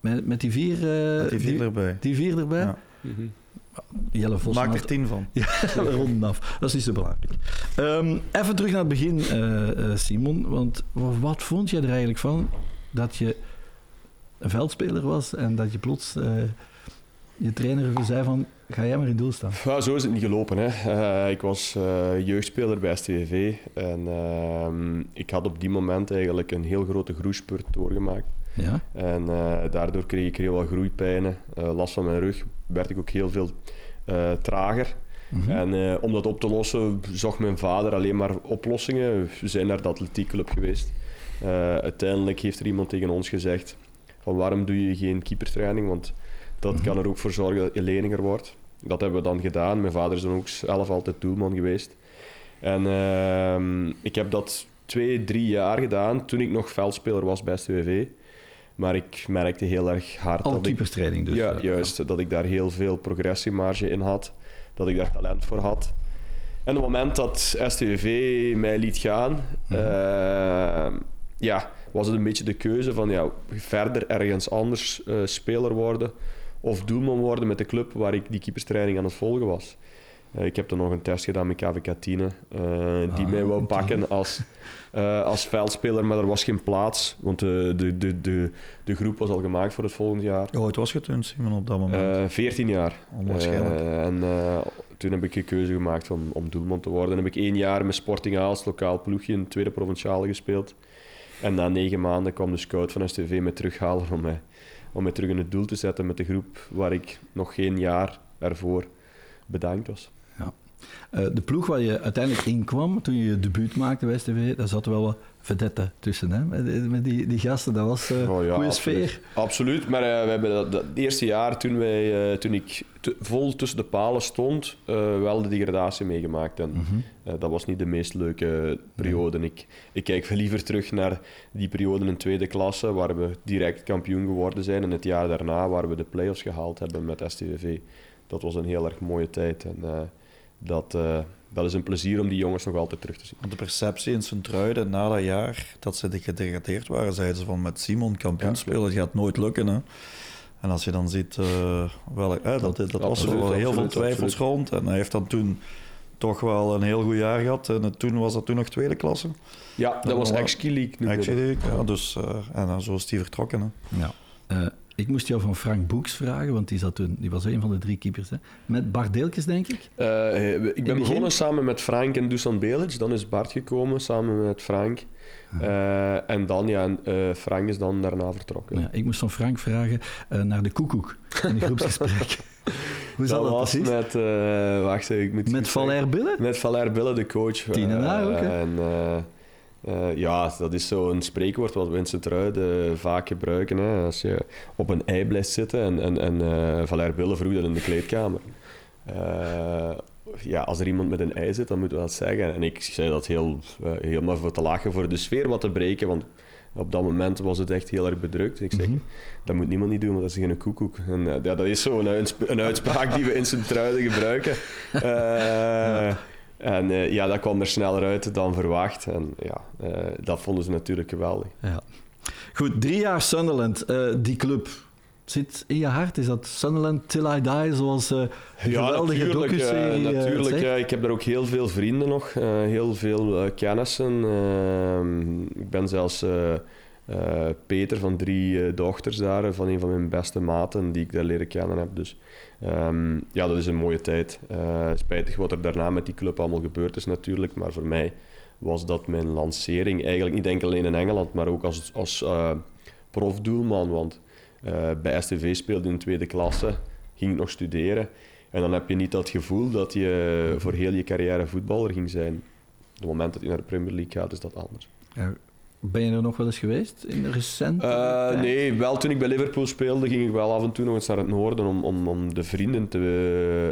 Met, met die vier, uh, met die vier die, erbij. Die vier erbij? Ja. Mm -hmm. Jelle Vos Maak er tien van. Ja, we ronden af. Dat is niet zo belangrijk. Um, even terug naar het begin, uh, uh, Simon. Want wat vond je er eigenlijk van dat je een veldspeler was en dat je plots uh, je trainer zei van ga jij maar in doel staan? Ja, zo is het niet gelopen. Hè. ik was jeugdspeler bij STV en ehm, ik had op die moment eigenlijk een heel grote groeispurt doorgemaakt. Ja? En uh, daardoor kreeg ik heel wat groeipijnen, uh, last van mijn rug, werd ik ook heel veel uh, trager. Mm -hmm. En om dat op te lossen zocht mijn vader alleen maar oplossingen. We zijn naar de atletiekclub geweest. uiteindelijk heeft er iemand tegen ons gezegd van waarom doe je geen keepertraining, want dat mm -hmm. kan er ook voor zorgen dat je leninger wordt. Dat hebben we dan gedaan. Mijn vader is dan ook zelf altijd doelman geweest. En ik heb dat twee, drie jaar gedaan toen ik nog veldspeler was bij STWV. Maar ik merkte heel erg hard... Al keeperstraining dus. Ja, juist. Dat ik daar heel veel progressiemarge in had. Dat ik daar talent voor had. En op het moment dat STVV mij liet gaan, uh, ja, was het een beetje de keuze van ja, verder ergens anders uh, speler worden of doelman worden met de club waar ik die keeperstraining aan het volgen was. Uh, ik heb dan nog een test gedaan met KVK Tine, die ah, mij wou pakken als, als veldspeler, maar er was geen plaats, want de, de, de, de, de groep was al gemaakt voor het volgende jaar. Hoe oud was toen, Simon, op dat moment? 14 jaar. Onwaarschijnlijk. en toen heb ik een keuze gemaakt om, om doelman te worden. Dan heb ik één jaar met Sporting Aals, lokaal ploegje, in tweede provinciale gespeeld. En na negen maanden kwam de scout van STV me terughalen om mij, om mij terug in het doel te zetten met de groep waar ik nog geen jaar ervoor bedankt was. Uh, de ploeg waar je uiteindelijk in kwam toen je je debuut maakte bij STV, daar zat wel wat vedette tussen, hè? Met, met die, die gasten. Dat was een uh, oh ja, goede sfeer. Absoluut, maar uh, we hebben dat, eerste jaar toen, wij, toen ik vol tussen de palen stond, wel de degradatie meegemaakt. En mm -hmm. dat was niet de meest leuke periode. Ik, ik kijk liever terug naar die periode in tweede klasse, waar we direct kampioen geworden zijn. En het jaar daarna, waar we de play-offs gehaald hebben met STVV. Dat was een heel erg mooie tijd. En dat dat is een plezier om die jongens nog altijd terug te zien. De perceptie in Sint-Truiden na dat jaar dat ze gedegradeerd waren, zeiden ze van met Simon kampioen spelen, het gaat nooit lukken. Hè? En als je dan ziet, uh, wel, eh, dat, dat, was er wel heel veel twijfels rond. En hij heeft dan toen toch wel een heel goed jaar gehad. En toen was dat toen nog tweede klasse. Ja, dat, was Ex-League. ja. Dus, uh, en zo is hij vertrokken. Hè. Ja. Uh, ik moest jou van Frank Boeks vragen, want die, zat toen, die was een van de drie keepers. Hè. Met Bart Deelkes, denk ik? Uh, ik ben begonnen samen met Frank en Dusan Belic. Dan is Bart gekomen samen met Frank. Uh, en dan, ja, uh, Frank is dan daarna vertrokken. Ja, ik moest van Frank vragen naar de koekoek in de groepsgesprek. Hoe zat dat, dat was met, wacht, ik moet met Valère Bille? Met Valère Bille, de coach. Tien en ook, hè? En, uh, ja, dat is zo'n spreekwoord wat we in Sint-Truiden vaak gebruiken. Hè. Als je op een ei blijft zitten en, en, en uh, Valère Bille vroeg dat in de kleedkamer. Uh, ja, als er iemand met een ei zit, dan moeten we dat zeggen. En ik zei dat heel, helemaal voor te lachen, voor de sfeer wat te breken. Want op dat moment was het echt heel erg bedrukt. Ik zeg, mm dat moet niemand niet doen, want dat is geen koekoek. En ja, dat is zo'n een uitspraak die we in Sint-Truiden gebruiken. ja. En uh, ja, dat kwam er sneller uit dan verwacht. En ja, uh, dat vonden ze natuurlijk geweldig. Ja. Goed, drie jaar Sunderland. Uh, die club zit in je hart. Is dat Sunderland Till I Die, zoals uh, ja, geweldige docu-serie Natuurlijk, ja, ik heb daar ook heel veel vrienden nog. heel veel kennissen. Ehm, ik ben zelfs... Peter van drie dochters daar, van een van mijn beste maten die ik daar leren kennen heb. Dus Um, ja, dat is een mooie tijd. Spijtig wat er daarna met die club allemaal gebeurd is natuurlijk, maar voor mij was dat mijn lancering. Eigenlijk niet enkel alleen in Engeland, maar ook als, als profdoelman. Want bij STV speelde in tweede klasse, ging ik nog studeren. En dan heb je niet dat gevoel dat je voor heel je carrière voetballer ging zijn. Op het moment dat je naar de Premier League gaat, is dat anders. Ja, ben je er nog wel eens geweest in de recente uh, Nee, wel toen ik bij Liverpool speelde ging ik wel af en toe nog eens naar het noorden om, om, om de vrienden te,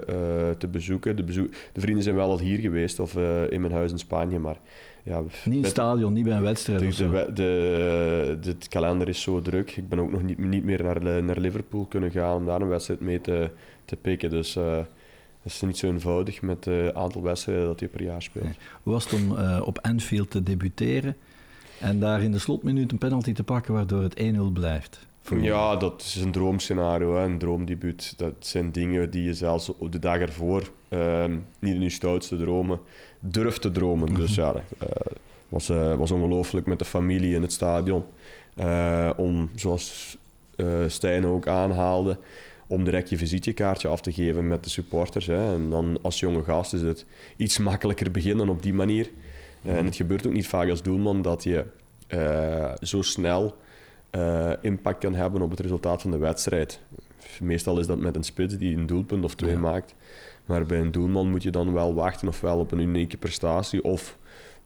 uh, te bezoeken. De, bezoek, de vrienden zijn wel al hier geweest of uh, in mijn huis in Spanje, maar... Ja, niet in het stadion, niet bij een wedstrijd de, de, de, de, kalender is zo druk. Ik ben ook nog niet, niet meer naar, naar Liverpool kunnen gaan om daar een wedstrijd mee te, te pikken. Dus het is niet zo eenvoudig met het aantal wedstrijden dat je per jaar speelt. Nee. Hoe was het om op Anfield te debuteren? En daar in de slotminuut een penalty te pakken waardoor het 1-0 blijft. Ja, dat is een droomscenario, hè, een droomdebuut. Dat zijn dingen die je zelfs op de dag ervoor uh, niet in je stoutste dromen durft te dromen. Dus ja, het uh, was, uh, was ongelooflijk met de familie in het stadion. Uh, om, zoals Stijn ook aanhaalde, om direct je visitekaartje af te geven met de supporters. Hè. En dan als jonge gast is het iets makkelijker beginnen op die manier. Eh, en het gebeurt ook niet vaak als doelman dat je uh, zo snel uh, impact kan hebben op het resultaat van de wedstrijd. Meestal is dat met een spits die een doelpunt of twee maakt. Maar bij een doelman moet je dan wel wachten ofwel op een unieke prestatie of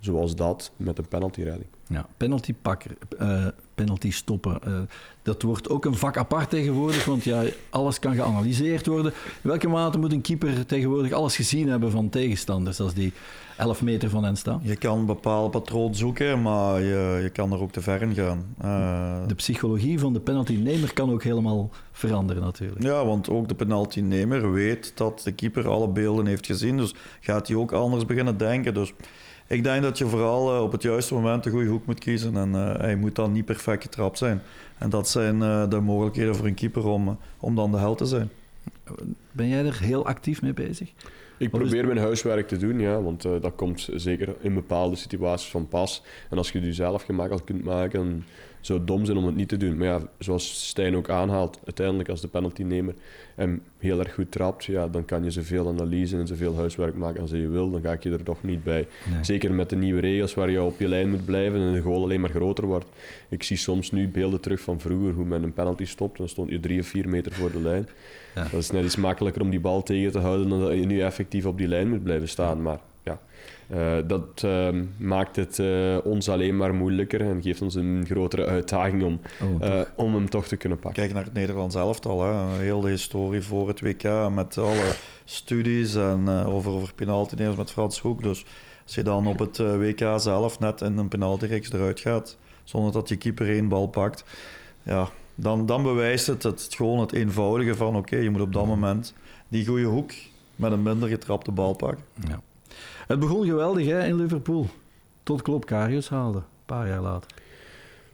zoals dat met een penaltyredding. Ja, penalty pakken, uh, penalty stoppen. Uh, dat wordt ook een vak apart tegenwoordig, want ja, alles kan geanalyseerd worden. In welke mate moet een keeper tegenwoordig alles gezien hebben van tegenstanders als die 11 meter van hen staan? Je kan een bepaald patroon zoeken, maar je, je kan er ook te ver in gaan. Uh, de psychologie van de penaltynemer kan ook helemaal veranderen natuurlijk. Ja, want ook de penaltynemer weet dat de keeper alle beelden heeft gezien, dus gaat hij ook anders beginnen denken. Dus ik denk dat je vooral uh, op het juiste moment de goede hoek moet kiezen. En uh, hij moet dan niet perfect getrapt zijn. En dat zijn uh, de mogelijkheden voor een keeper om, om dan de held te zijn. Ben jij er heel actief mee bezig? Ik probeer mijn huiswerk te doen, ja, want dat komt zeker in bepaalde situaties van pas. En als je het jezelf gemakkelijk kunt maken, zou dom zijn om het niet te doen. Maar ja, zoals Stijn ook aanhaalt, uiteindelijk als de penaltynemer hem heel erg goed trapt, ja, dan kan je zoveel analyse en zoveel huiswerk maken als je wil. Dan ga ik je er toch niet bij. Zeker met de nieuwe regels waar je op je lijn moet blijven en de goal alleen maar groter wordt. Ik zie soms nu beelden terug van vroeger, hoe men een penalty stopt. Dan stond je drie of vier meter voor de lijn. Ja. Dat is net iets makkelijker om die bal tegen te houden dan dat je nu effectief op die lijn moet blijven staan. Maar uh, dat uh, maakt het uh, ons alleen maar moeilijker en geeft ons een grotere uitdaging om, oh, om hem toch te kunnen pakken. Kijk naar het Nederlands elftal. Hè. Heel de historie voor het WK met alle studies en over, over penaltynemers met Frans Hoek. Dus als je dan op het WK zelf net in een penaltyreeks eruit gaat, zonder dat je keeper één bal pakt, ja, dan, dan bewijst het, het gewoon het eenvoudige van oké, je moet op dat moment die goede hoek met een minder getrapte bal pakken. Ja. Het begon geweldig hè, in Liverpool. Tot Klopp Karius haalde, een paar jaar later.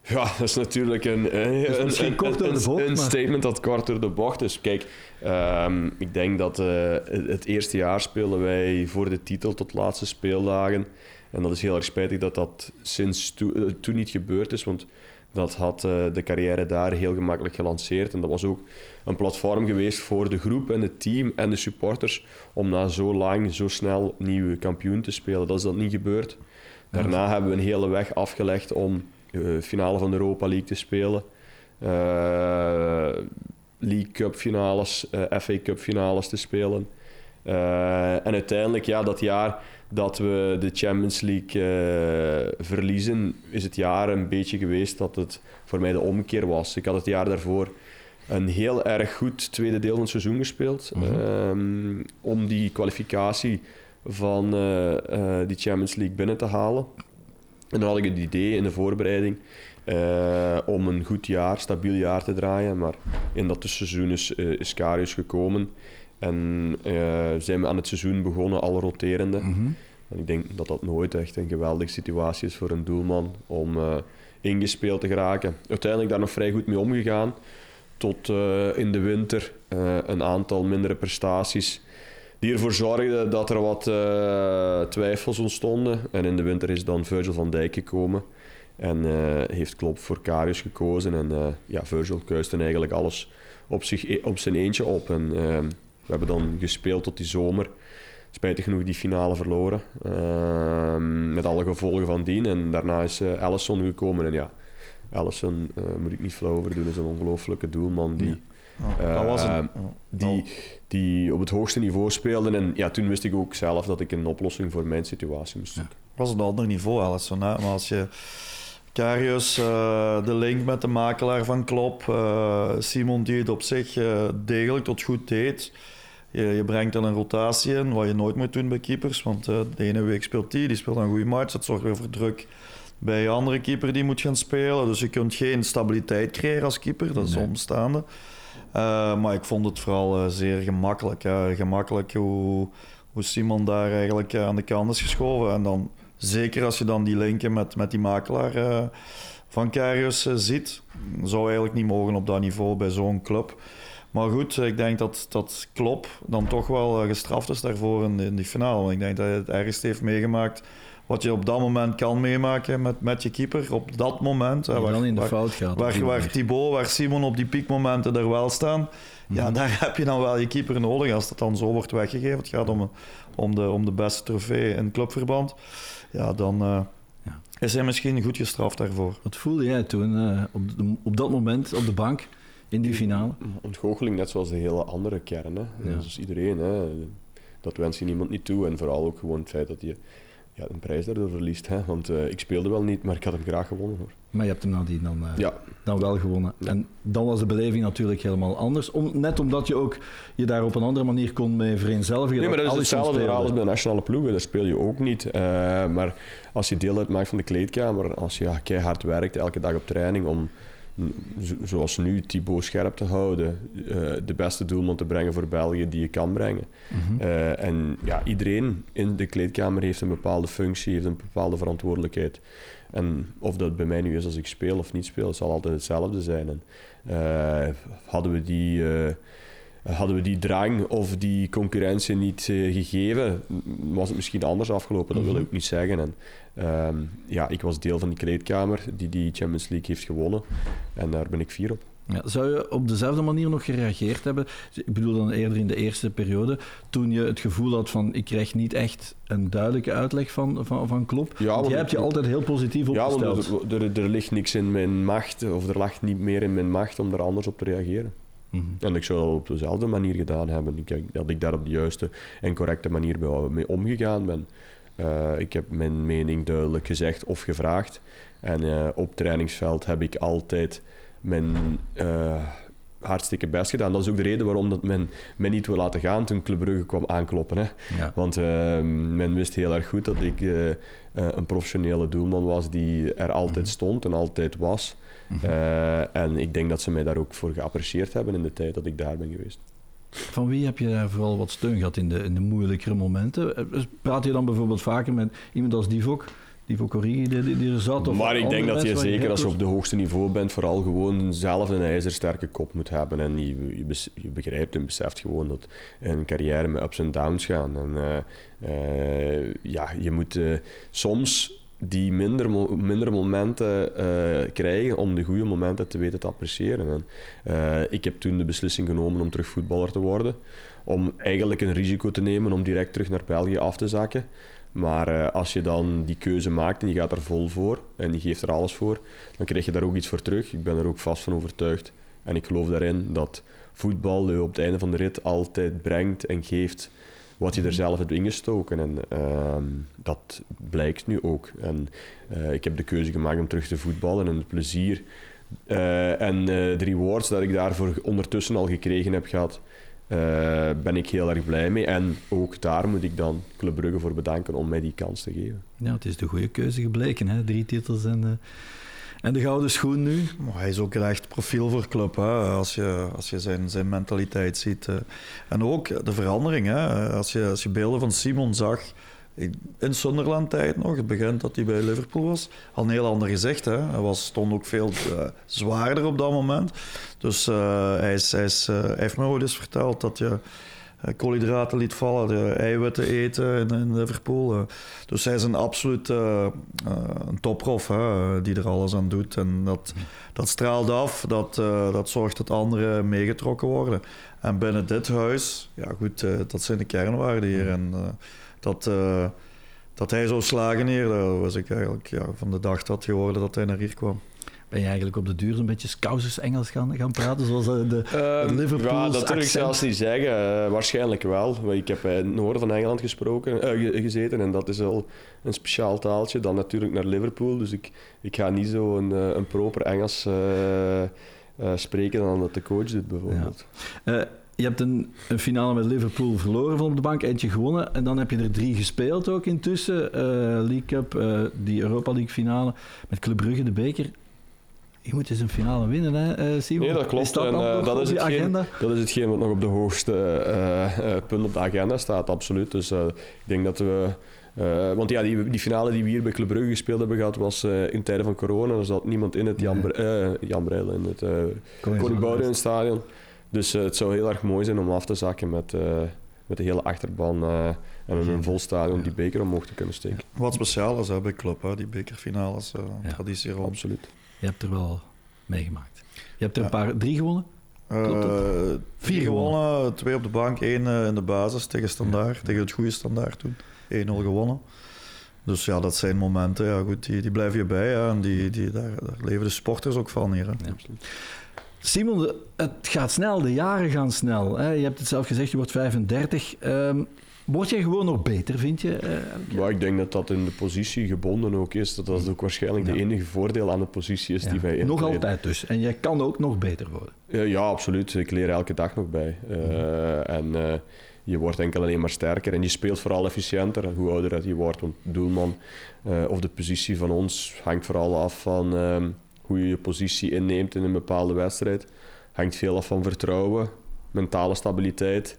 Ja, dat is natuurlijk een, een, een, een, bocht, een statement dat kort door de bocht is. Kijk, um, ik denk dat uh, het eerste jaar spelen wij voor de titel tot laatste speeldagen. En dat is heel erg spijtig dat dat sinds to, uh, toen niet gebeurd is. Want dat had uh, de carrière daar heel gemakkelijk gelanceerd. En dat was ook een platform geweest voor de groep en het team en de supporters om na zo lang, zo snel nieuwe kampioen te spelen. Dat is dat niet gebeurd. Daarna hebben we een hele weg afgelegd om de uh, finale van de Europa League te spelen. Uh, League Cup finales, FA Cup finales te spelen. En uiteindelijk, ja, dat jaar dat we de Champions League uh, verliezen, is het jaar een beetje geweest dat het voor mij de omkeer was. Ik had het jaar daarvoor een heel erg goed tweede deel van het seizoen gespeeld. Mm -hmm. um, om die kwalificatie van uh, uh, die Champions League binnen te halen. En dan had ik het idee in de voorbereiding om een goed jaar, stabiel jaar te draaien. Maar in dat tussenseizoen is, is Karius gekomen. En zijn we aan het seizoen begonnen, al roterende. Mm -hmm. En ik denk dat dat nooit echt een geweldige situatie is voor een doelman om ingespeeld te geraken. Uiteindelijk daar nog vrij goed mee omgegaan tot uh, in de winter uh, een aantal mindere prestaties. Die ervoor zorgden dat er wat uh, twijfels ontstonden. En in de winter is dan Virgil van Dijk gekomen. En heeft Klopp voor Karius gekozen. En ja, Virgil kuiste eigenlijk alles op, zich, op zijn eentje op. En we hebben dan gespeeld tot die zomer. Spijtig genoeg die finale verloren. met alle gevolgen van dien. En daarna is Allison gekomen. En ja, Allison, uh, moet ik niet flauw over doen, is een ongelooflijke doelman die, ja. oh, uh, die, die op het hoogste niveau speelde. En ja, toen wist ik ook zelf dat ik een oplossing voor mijn situatie moest zoeken. Ja. was een ander niveau, Allison. Hè? Maar als je Karius, uh, de link met de makelaar van Klop, Simon die het op zich degelijk tot goed deed. Je, je, brengt dan een rotatie in, wat je nooit moet doen bij keepers. Want de ene week speelt die, die speelt een goede match. Dat zorgt weer voor druk bij een andere keeper die moet gaan spelen. Dus je kunt geen stabiliteit creëren als keeper, dat is nee. omstaande. Uh, maar ik vond het vooral uh, zeer gemakkelijk. Gemakkelijk hoe, hoe Simon daar eigenlijk aan de kant is geschoven. En dan, zeker als je dan die linken met, met die makelaar van Karius ziet, zou eigenlijk niet mogen op dat niveau bij zo'n club. Maar goed, ik denk dat, dat Klop dan toch wel gestraft is daarvoor in, in die finale. Ik denk dat hij het ergst heeft meegemaakt wat je op dat moment kan meemaken met, met je keeper. Op dat moment. Waar, dan in de waar, fout gaat. Waar, waar Thibaut, waar Simon op die piekmomenten er wel staan. Ja, mhm. daar heb je dan wel je keeper nodig als dat dan zo wordt weggegeven. Het gaat om, om, de, om de beste trofee in clubverband. Ja, dan uh, ja. is hij misschien goed gestraft daarvoor. Wat voelde jij toen uh, op, de, op dat moment op de bank in die finale? Ontgoocheling, net zoals de hele andere kern. Hè. Ja. Iedereen. Hè. Dat wens je niemand niet toe. En vooral ook gewoon het feit dat je ja, een prijs daardoor verliest. Hè? Want eh, ik speelde wel niet, maar ik had hem graag gewonnen. Hoor. Maar je hebt hem nadien dan, eh, Ja, dan wel gewonnen. Ja. En dan was de beleving natuurlijk helemaal anders. Om, net omdat je ook je daar op een andere manier kon mee vereenzelvigen. nee, maar dat is hetzelfde verhaal als bij de nationale ploegen. Daar speel je ook niet. Eh, maar als je deel uitmaakt van de kleedkamer, als je ja, keihard werkt elke dag op training om, mm, zoals nu, Thibaut scherp te houden, eh, de beste doelman te brengen voor België die je kan brengen. Mhm. Eh, en ja, iedereen in de kleedkamer heeft een bepaalde functie, heeft een bepaalde verantwoordelijkheid. En of dat bij mij nu is als ik speel of niet speel, zal altijd hetzelfde zijn. En, eh, hadden, we die, hadden we die drang of die concurrentie niet gegeven, was het misschien anders afgelopen. Dat wil Mhm. ik ook niet zeggen. En, ehm, ja, ik was deel van die kleedkamer die die Champions League heeft gewonnen. En daar ben ik fier op. Ja, zou je op dezelfde manier nog gereageerd hebben? Ik bedoel dan eerder in de eerste periode, toen je het gevoel had van ik krijg niet echt een duidelijke uitleg van, van, van Klopp. Ja, Want jij hebt je altijd heel positief Ja, opgesteld. want er, er, er ligt niks in mijn macht, of er lag niet meer in mijn macht om er anders op te reageren. Mhm. En ik zou dat op dezelfde manier gedaan hebben. Ik dat ik daar op de juiste en correcte manier mee omgegaan ben. Eh, ik heb mijn mening duidelijk gezegd of gevraagd. En eh, op trainingsveld heb ik altijd mijn eh, hartstikke best gedaan. Dat is ook de reden waarom dat men mij niet wil laten gaan toen Club Brugge kwam aankloppen. Hè. Ja. Want eh, men wist heel erg goed dat ik een professionele doelman was die er altijd stond en altijd was. Mhm. En ik denk dat ze mij daar ook voor geapprecieerd hebben in de tijd dat ik daar ben geweest. Van wie heb je daar vooral wat steun gehad in de, in de moeilijkere momenten? Eh, Praat je dan bijvoorbeeld vaker met iemand als Divok? Divok Origi die, die- die er zat? Of maar ik denk dat je zeker als je op de hoogste niveau bent, vooral gewoon zelf een ijzersterke kop moet hebben. En je, je, begrijpt en beseft gewoon dat een carrière met ups en downs gaan. En eh, eh, ja, je moet soms die minder, minder momenten eh, krijgen om de goede momenten te weten te appreciëren. En, eh, ik heb toen de beslissing genomen om terug voetballer te worden. Om eigenlijk een risico te nemen om direct terug naar België af te zakken. Maar eh, als je dan die keuze maakt en je gaat er vol voor en je geeft er alles voor, dan krijg je daar ook iets voor terug. Ik ben er ook vast van overtuigd. En ik geloof daarin dat voetbal je op het einde van de rit altijd brengt en geeft wat je er zelf hebt ingestoken. En ehm, dat blijkt nu ook. En eh, ik heb de keuze gemaakt om terug te voetballen en het plezier eh, en eh, de rewards dat ik daarvoor ondertussen al gekregen heb gehad, eh, ben ik heel erg blij mee. En ook daar moet ik dan Club Brugge voor bedanken om mij die kans te geven. Ja, het is de goede keuze gebleken. Hè? Drie titels en, en de gouden schoen nu. Maar hij is ook een echt profiel voor club, als je, als je zijn, zijn mentaliteit ziet. eh. En ook de verandering. Hè, als, je, als je beelden van Simon zag, in Sunderland-tijd nog, het begin dat hij bij Liverpool was, al een heel ander gezicht. Hè. Hij was, stond ook veel eh, zwaarder op dat moment. Dus eh, hij, is, hij, hij heeft me ooit eens verteld dat je koolhydraten liet vallen, de eiwitten eten in, in Liverpool. eh. Dus hij is een absoluut eh, eh, een topprof hè, die er alles aan doet. En dat, dat straalt af, dat, eh, dat zorgt dat anderen meegetrokken worden. En binnen dit huis, ja goed, eh, dat zijn de kernwaarden hier. En eh, dat, eh, dat hij zou slagen hier, dat was ik eigenlijk ja, van de dag dat geworden dat hij naar hier kwam. Ben je eigenlijk op de duur een beetje Scousers Engels gaan, gaan praten, zoals eh, de, Ehm, Liverpools ja, dat durf ik zelfs niet zeggen. Eh, waarschijnlijk wel. Want Ik heb in het noorden van Engeland gesproken, eh, ge- gezeten en dat is al een speciaal taaltje. Dan natuurlijk naar Liverpool. Dus ik, ik ga niet zo een, een proper Engels spreken dan dat de coach doet, bijvoorbeeld. Je hebt een, een finale met Liverpool verloren van op de bank, eentje gewonnen. En dan heb je er drie gespeeld ook intussen. League Cup, die Europa League finale met Club Brugge, de beker. Je moet eens een finale winnen, hè, eh, Simon? Nee, dat klopt. Is dat En, eh, dat is hetgeen-? Dat is hetgeen wat nog op de hoogste eh, eh, punt op de agenda staat, absoluut. Dus eh, ik denk dat we... eh, want ja, die, die finale die we hier bij Club Brugge gespeeld hebben gehad, was eh, in tijden van corona. Er zat niemand in het Jan, Nee. Eh, Jan Breil, in het eh Koning Boudewijn stadion. Dus het zou heel erg mooi zijn om af te zakken met, eh, met de hele achterban eh, en in een vol stadion die beker omhoog te kunnen steken. Wat speciaal is hè, bij club, hè, die bekerfinales, eh Ja. traditie rond. Absoluut. Je hebt er wel meegemaakt. Je hebt er Ja. een paar, drie gewonnen? Klopt Eh, Vier vier gewonnen, twee op de bank, één eh, in de basis tegen Standaard, tegen het goede Standaard toen. 1-0 gewonnen. Dus ja, dat zijn momenten, ja, goed, die, die blijven je bij. Hè, en die, die, daar, daar leven de sporters ook van hier. Hè. Ja. Simon, het gaat snel, de jaren gaan snel. Hè? Je hebt het zelf gezegd, je wordt 35. Ehm, Word jij gewoon nog beter, vind je? eh, jaar? Maar ik denk dat dat in de positie gebonden ook is. Dat dat ook waarschijnlijk de enige voordeel aan de positie is Ja, die wij nog intreden. altijd dus. En jij kan ook nog beter worden. Ja, ja, absoluut. Ik leer elke dag nog bij. Eh, Mhm. En eh, je wordt enkel alleen maar sterker. En je speelt vooral efficiënter hoe ouder dat je wordt. Want doelman eh, of de positie van ons hangt vooral af van ehm, hoe je je positie inneemt in een bepaalde wedstrijd. Hangt veel af van vertrouwen, mentale stabiliteit.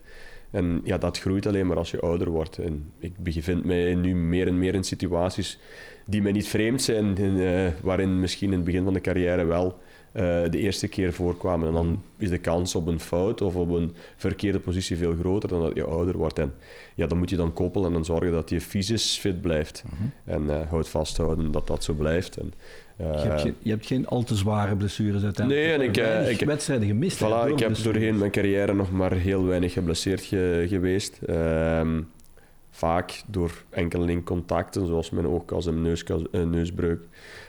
En ja, dat groeit alleen maar als je ouder wordt. En ik bevind mij nu meer en meer in situaties die mij niet vreemd zijn, in, eh, waarin misschien in het begin van de carrière wel eh, de eerste keer voorkwamen. En dan is de kans op een fout of op een verkeerde positie veel groter dan dat je ouder wordt. En ja, dan moet je dan koppelen en dan zorgen dat je fysisch fit blijft. En eh houd vasthouden dat dat zo blijft. En, je, hebt geen, je hebt geen al te zware blessures uiteindelijk. Nee, en ik, eh, ik- wedstrijden gemist. Voilà, ik heb blessures. doorheen mijn carrière nog maar heel weinig geblesseerd ge- geweest. Ehm, vaak door enkele contacten, zoals mijn oogkas en neuskas, eh, neusbreuk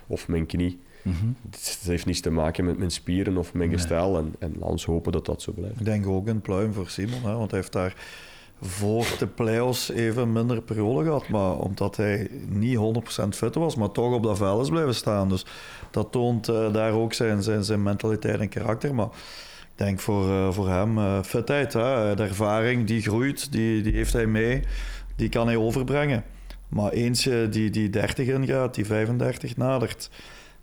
of mijn knie. Het heeft niets te maken met mijn spieren of mijn Nee. gestel. En, en laten we hopen dat dat zo blijft. Ik denk ook een pluim voor Simon, hè, want hij heeft daar voor de play-offs even minder periode gehad. Maar omdat hij niet 100% fit was, maar toch op dat veld is blijven staan. Dus dat toont eh, daar ook zijn, zijn, zijn mentaliteit en karakter. Maar ik denk voor, eh, voor hem eh, fitheid, hè, de ervaring die groeit, die, die heeft hij mee. Die kan hij overbrengen. Maar eens je die, die 30 ingaat, die 35 nadert,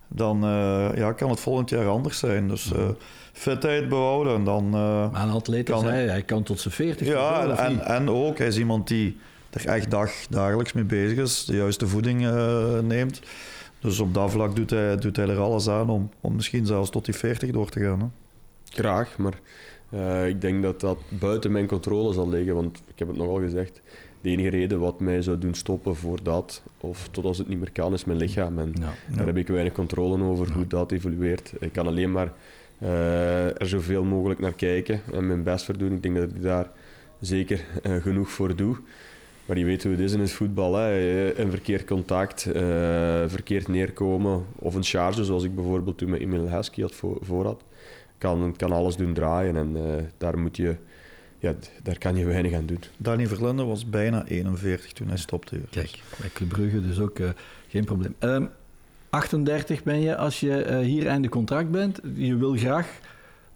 dan eh, ja, kan het volgend jaar anders zijn. Dus eh, fitheid behouden en dan... eh, Maar een atleet Kan, hè? hij kan tot zijn 40. ja, en, en ook, hij is iemand die er echt dag, dagelijks mee bezig is, de juiste voeding eh, neemt. Dus op dat vlak doet hij, doet hij er alles aan om, om misschien zelfs tot die 40 door te gaan. Hè. Graag, maar eh, ik denk dat dat buiten mijn controle zal liggen. Want ik heb het nogal gezegd. De enige reden wat mij zou doen stoppen voor dat, of tot als het niet meer kan, is mijn lichaam. En Ja. Daar heb ik weinig controle over hoe dat evolueert. Ik kan alleen maar eh, er zoveel mogelijk naar kijken en mijn best voor doen. Ik denk dat ik daar zeker eh, genoeg voor doe. Maar je weet hoe het is in het voetbal. Hè. Een verkeerd contact, eh, verkeerd neerkomen of een charge, zoals ik bijvoorbeeld toen met Emil Heskey had voor, voor had, kan, kan alles doen draaien. En eh, daar, moet je, ja, daar kan je weinig aan doen. Danny Verlinde was bijna 41 toen hij stopte. Kijk, bij Club Brugge dus ook eh, geen probleem. Ehm, 38 ben je als je eh, hier einde contract bent. Je wil graag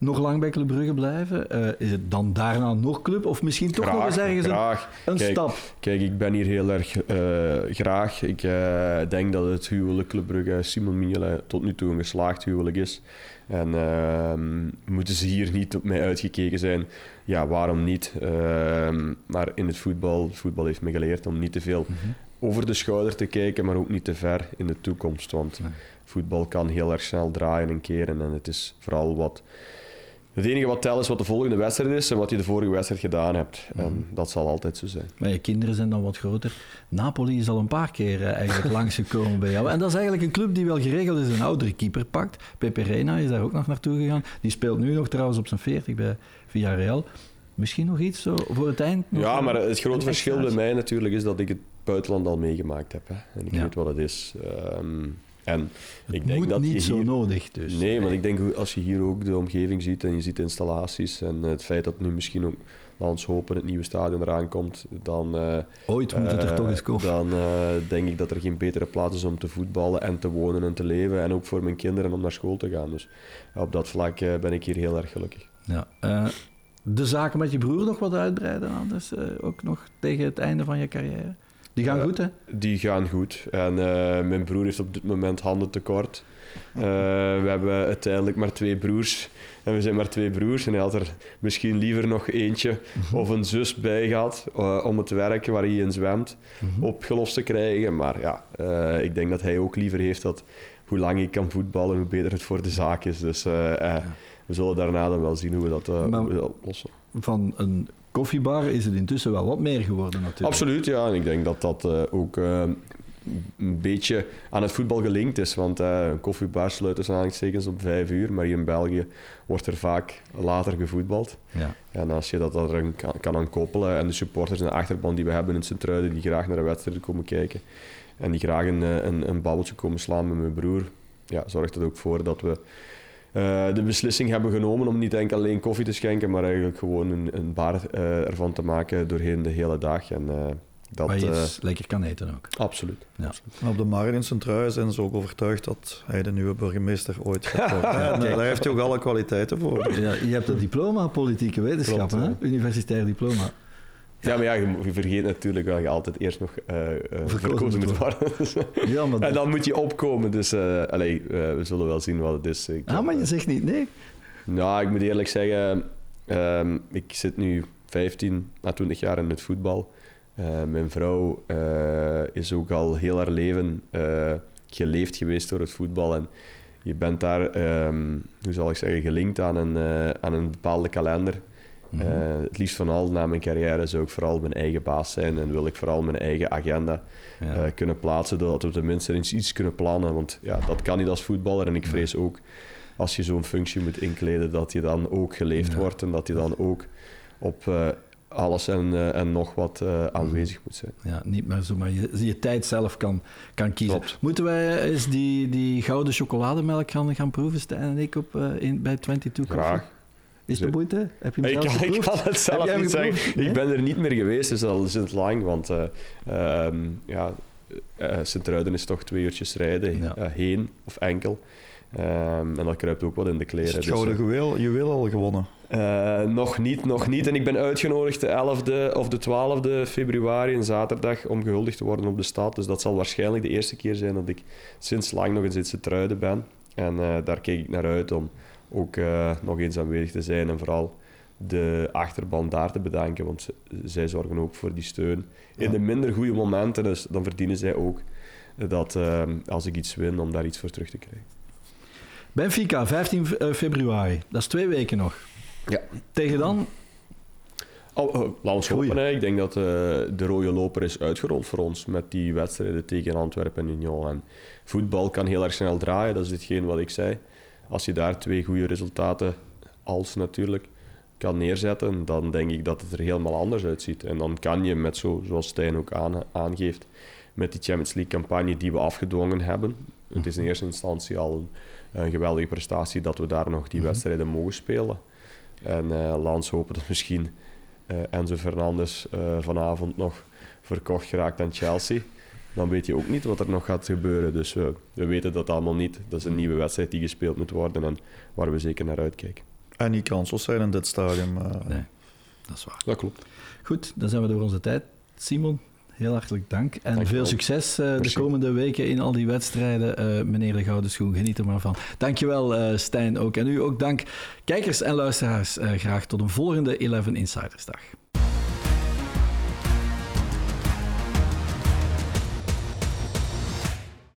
nog lang bij Club Brugge blijven. Eh, is het dan daarna nog club? Of misschien toch nog eens ergens een, graag. een Kijk, stap? Kijk, ik ben hier heel erg eh, graag. Ik eh, denk dat het huwelijk Club Brugge Simon Mignolet tot nu toe een geslaagd huwelijk is. En ehm, moeten ze hier niet op mij uitgekeken zijn? Ja, waarom niet? Ehm, maar in het voetbal, voetbal heeft me geleerd om niet te veel Mhm. over de schouder te kijken, maar ook niet te ver in de toekomst. Want voetbal kan heel erg snel draaien en keren. En het is vooral wat. Het enige wat telt is wat de volgende wedstrijd is en wat je de vorige wedstrijd gedaan hebt. En dat zal altijd zo zijn. Maar je kinderen zijn dan wat groter. Napoli is al een paar keer eh, eigenlijk langsgekomen bij jou. En dat is eigenlijk een club die wel geregeld is een oudere keeper pakt. Pepe Reina is daar ook nog naartoe gegaan. Die speelt nu nog trouwens op zijn 40 bij Villarreal. Misschien nog iets zo voor het eind? Ja, maar het grote verschil bij mij natuurlijk is dat ik het buitenland al meegemaakt heb. Hè. En ik Ja. weet wat het is. Ehm, en Het ik denk moet dat niet zo nodig dus. Nee, maar ik denk als je hier ook de omgeving ziet en je ziet installaties en het feit dat nu misschien ook, ons hopen, het nieuwe stadion eraan komt, dan, eh, Ooit moet het er eh, toch eens komen. dan eh, denk ik dat er geen betere plaats is om te voetballen en te wonen en te leven en ook voor mijn kinderen om naar school te gaan. Dus op dat vlak ben ik hier heel erg gelukkig. Ja, de zaken met je broer nog wat uitbreiden anders? ook nog tegen het einde van je carrière? Die gaan Ja. goed, hè? Die gaan goed. En eh, mijn broer heeft op dit moment handen tekort. Eh, we hebben uiteindelijk maar twee broers. En we zijn maar twee broers. En hij had er misschien liever nog eentje of een zus bij gehad eh, om het werk waar hij in zwemt Mhm. opgelost te krijgen. Maar ja, eh, ik denk dat hij ook liever heeft dat hoe lang ik kan voetballen, hoe beter het voor de zaak is. Dus eh, eh, we zullen daarna dan wel zien hoe we dat, eh, hoe we dat oplossen. Van een koffiebar is het intussen wel wat meer geworden natuurlijk. Absoluut, ja. En ik denk dat dat eh, ook eh, een beetje aan het voetbal gelinkt is. Want eh, een koffiebar sluit tussen aanhalingstekens op vijf uur. Maar hier in België wordt er vaak later gevoetbald. Ja. En als je dat er kan, kan aan koppelen... En de supporters en de achterban die we hebben in Sint-Truiden... die graag naar de wedstrijden komen kijken... en die graag een, een, een babbeltje komen slaan met mijn broer... Ja, zorgt er ook voor dat we de beslissing hebben genomen om niet enkel alleen koffie te schenken, maar eigenlijk gewoon een, een bar eh, ervan te maken doorheen de hele dag. En, eh, dat, Waar je eh, eens lekker kan eten ook. absoluut. Ja. En op de Markt in Sint-Truiden zijn ze ook overtuigd dat hij de nieuwe burgemeester ooit gaat worden. Eh, daar heeft hij ook alle kwaliteiten voor. Ja, je hebt het diploma politieke wetenschappen, Klopt, hè? universitair diploma. Ja, maar ja, je, je vergeet natuurlijk dat je altijd eerst nog eh, verkozen, moet worden. Ja, maar, en dan moet je opkomen. Dus allee, eh, we zullen wel zien wat het is. Ik, ah, maar je zegt niet nee. Nou, ik moet eerlijk zeggen, ehm, ik zit nu 15 à 20 jaar in het voetbal. Mijn vrouw is ook al heel haar leven geleefd geweest door het voetbal. En je bent daar, ehm, hoe zal ik zeggen, gelinkt aan een, aan een bepaalde kalender. Mhm. Eh, het liefst van al na mijn carrière zou ik vooral mijn eigen baas zijn en wil ik vooral mijn eigen agenda Ja. eh, kunnen plaatsen, zodat we tenminste eens iets kunnen plannen. Want ja, dat kan niet als voetballer en ik vrees ook als je zo'n functie moet inkleden, dat je dan ook geleefd Ja. wordt en dat je dan ook op eh, alles en, en nog wat eh, aanwezig moet zijn. Ja, niet meer zomaar je, je tijd zelf kan, kan kiezen. Klopt. Moeten wij eens die, die gouden chocolademelk gaan, gaan proeven, Stijn en ik, op, in, bij 22 Coffee? Graag. Is de moeite? Heb je hem Ik zelf ik kan het zelf niet zeggen. Nee? Ik ben er niet meer geweest, dus al is het lang. Want ehm, ja, eh, Sint-Truiden is toch twee uurtjes rijden Ja. eh, heen of enkel. Ehm, en dat kruipt ook wat in de Is kleren. het dus, gouden juweel, juweel al gewonnen? Nog niet, nog niet. En ik ben uitgenodigd de 11e of de 12e februari, een zaterdag, om gehuldigd te worden op de stad. Dus dat zal waarschijnlijk de eerste keer zijn dat ik sinds lang nog eens in Truiden ben. En daar kijk ik naar uit om ook eh, nog eens aanwezig te zijn en vooral de achterban daar te bedanken, want zij zorgen ook voor die steun. In Ja. de minder goede momenten, dus dan verdienen zij ook dat eh, als ik iets win, om daar iets voor terug te krijgen. Benfica, 15 fe- eh, februari. Dat is twee weken nog. Ja. Tegen dan? Oh, oh, laat ons hopen. hè. Ik denk dat eh, de rode loper is uitgerold voor ons met die wedstrijden tegen Antwerpen en Union. En voetbal kan heel erg snel draaien, dat is hetgeen wat ik zei. Als je daar twee goede resultaten, als natuurlijk, kan neerzetten, dan denk ik dat het er helemaal anders uitziet. En dan kan je met, zo, zoals Stijn ook aan, aangeeft, met die Champions League campagne die we afgedwongen hebben. Het is in eerste instantie al een, een geweldige prestatie dat we daar nog die Mhm. wedstrijden mogen spelen. En laat ons hopen dat misschien eh, Enzo Fernandes eh, vanavond nog verkocht geraakt aan Chelsea. Dan weet je ook niet wat er nog gaat gebeuren. Dus we, we weten dat allemaal niet. Dat is een nieuwe wedstrijd die gespeeld moet worden en waar we zeker naar uitkijken. En niet kansloos zijn in dit stadium. eh. Nee, dat is waar. Dat klopt. Goed, dan zijn we door onze tijd. Simon, heel hartelijk dank. En veel succes eh, de komende weken in al die wedstrijden. Eh, meneer de Gouden Schoen, geniet er maar van. Dankjewel eh Stijn ook. En u ook dank. Kijkers en luisteraars, eh, graag tot een volgende 11 Insidersdag.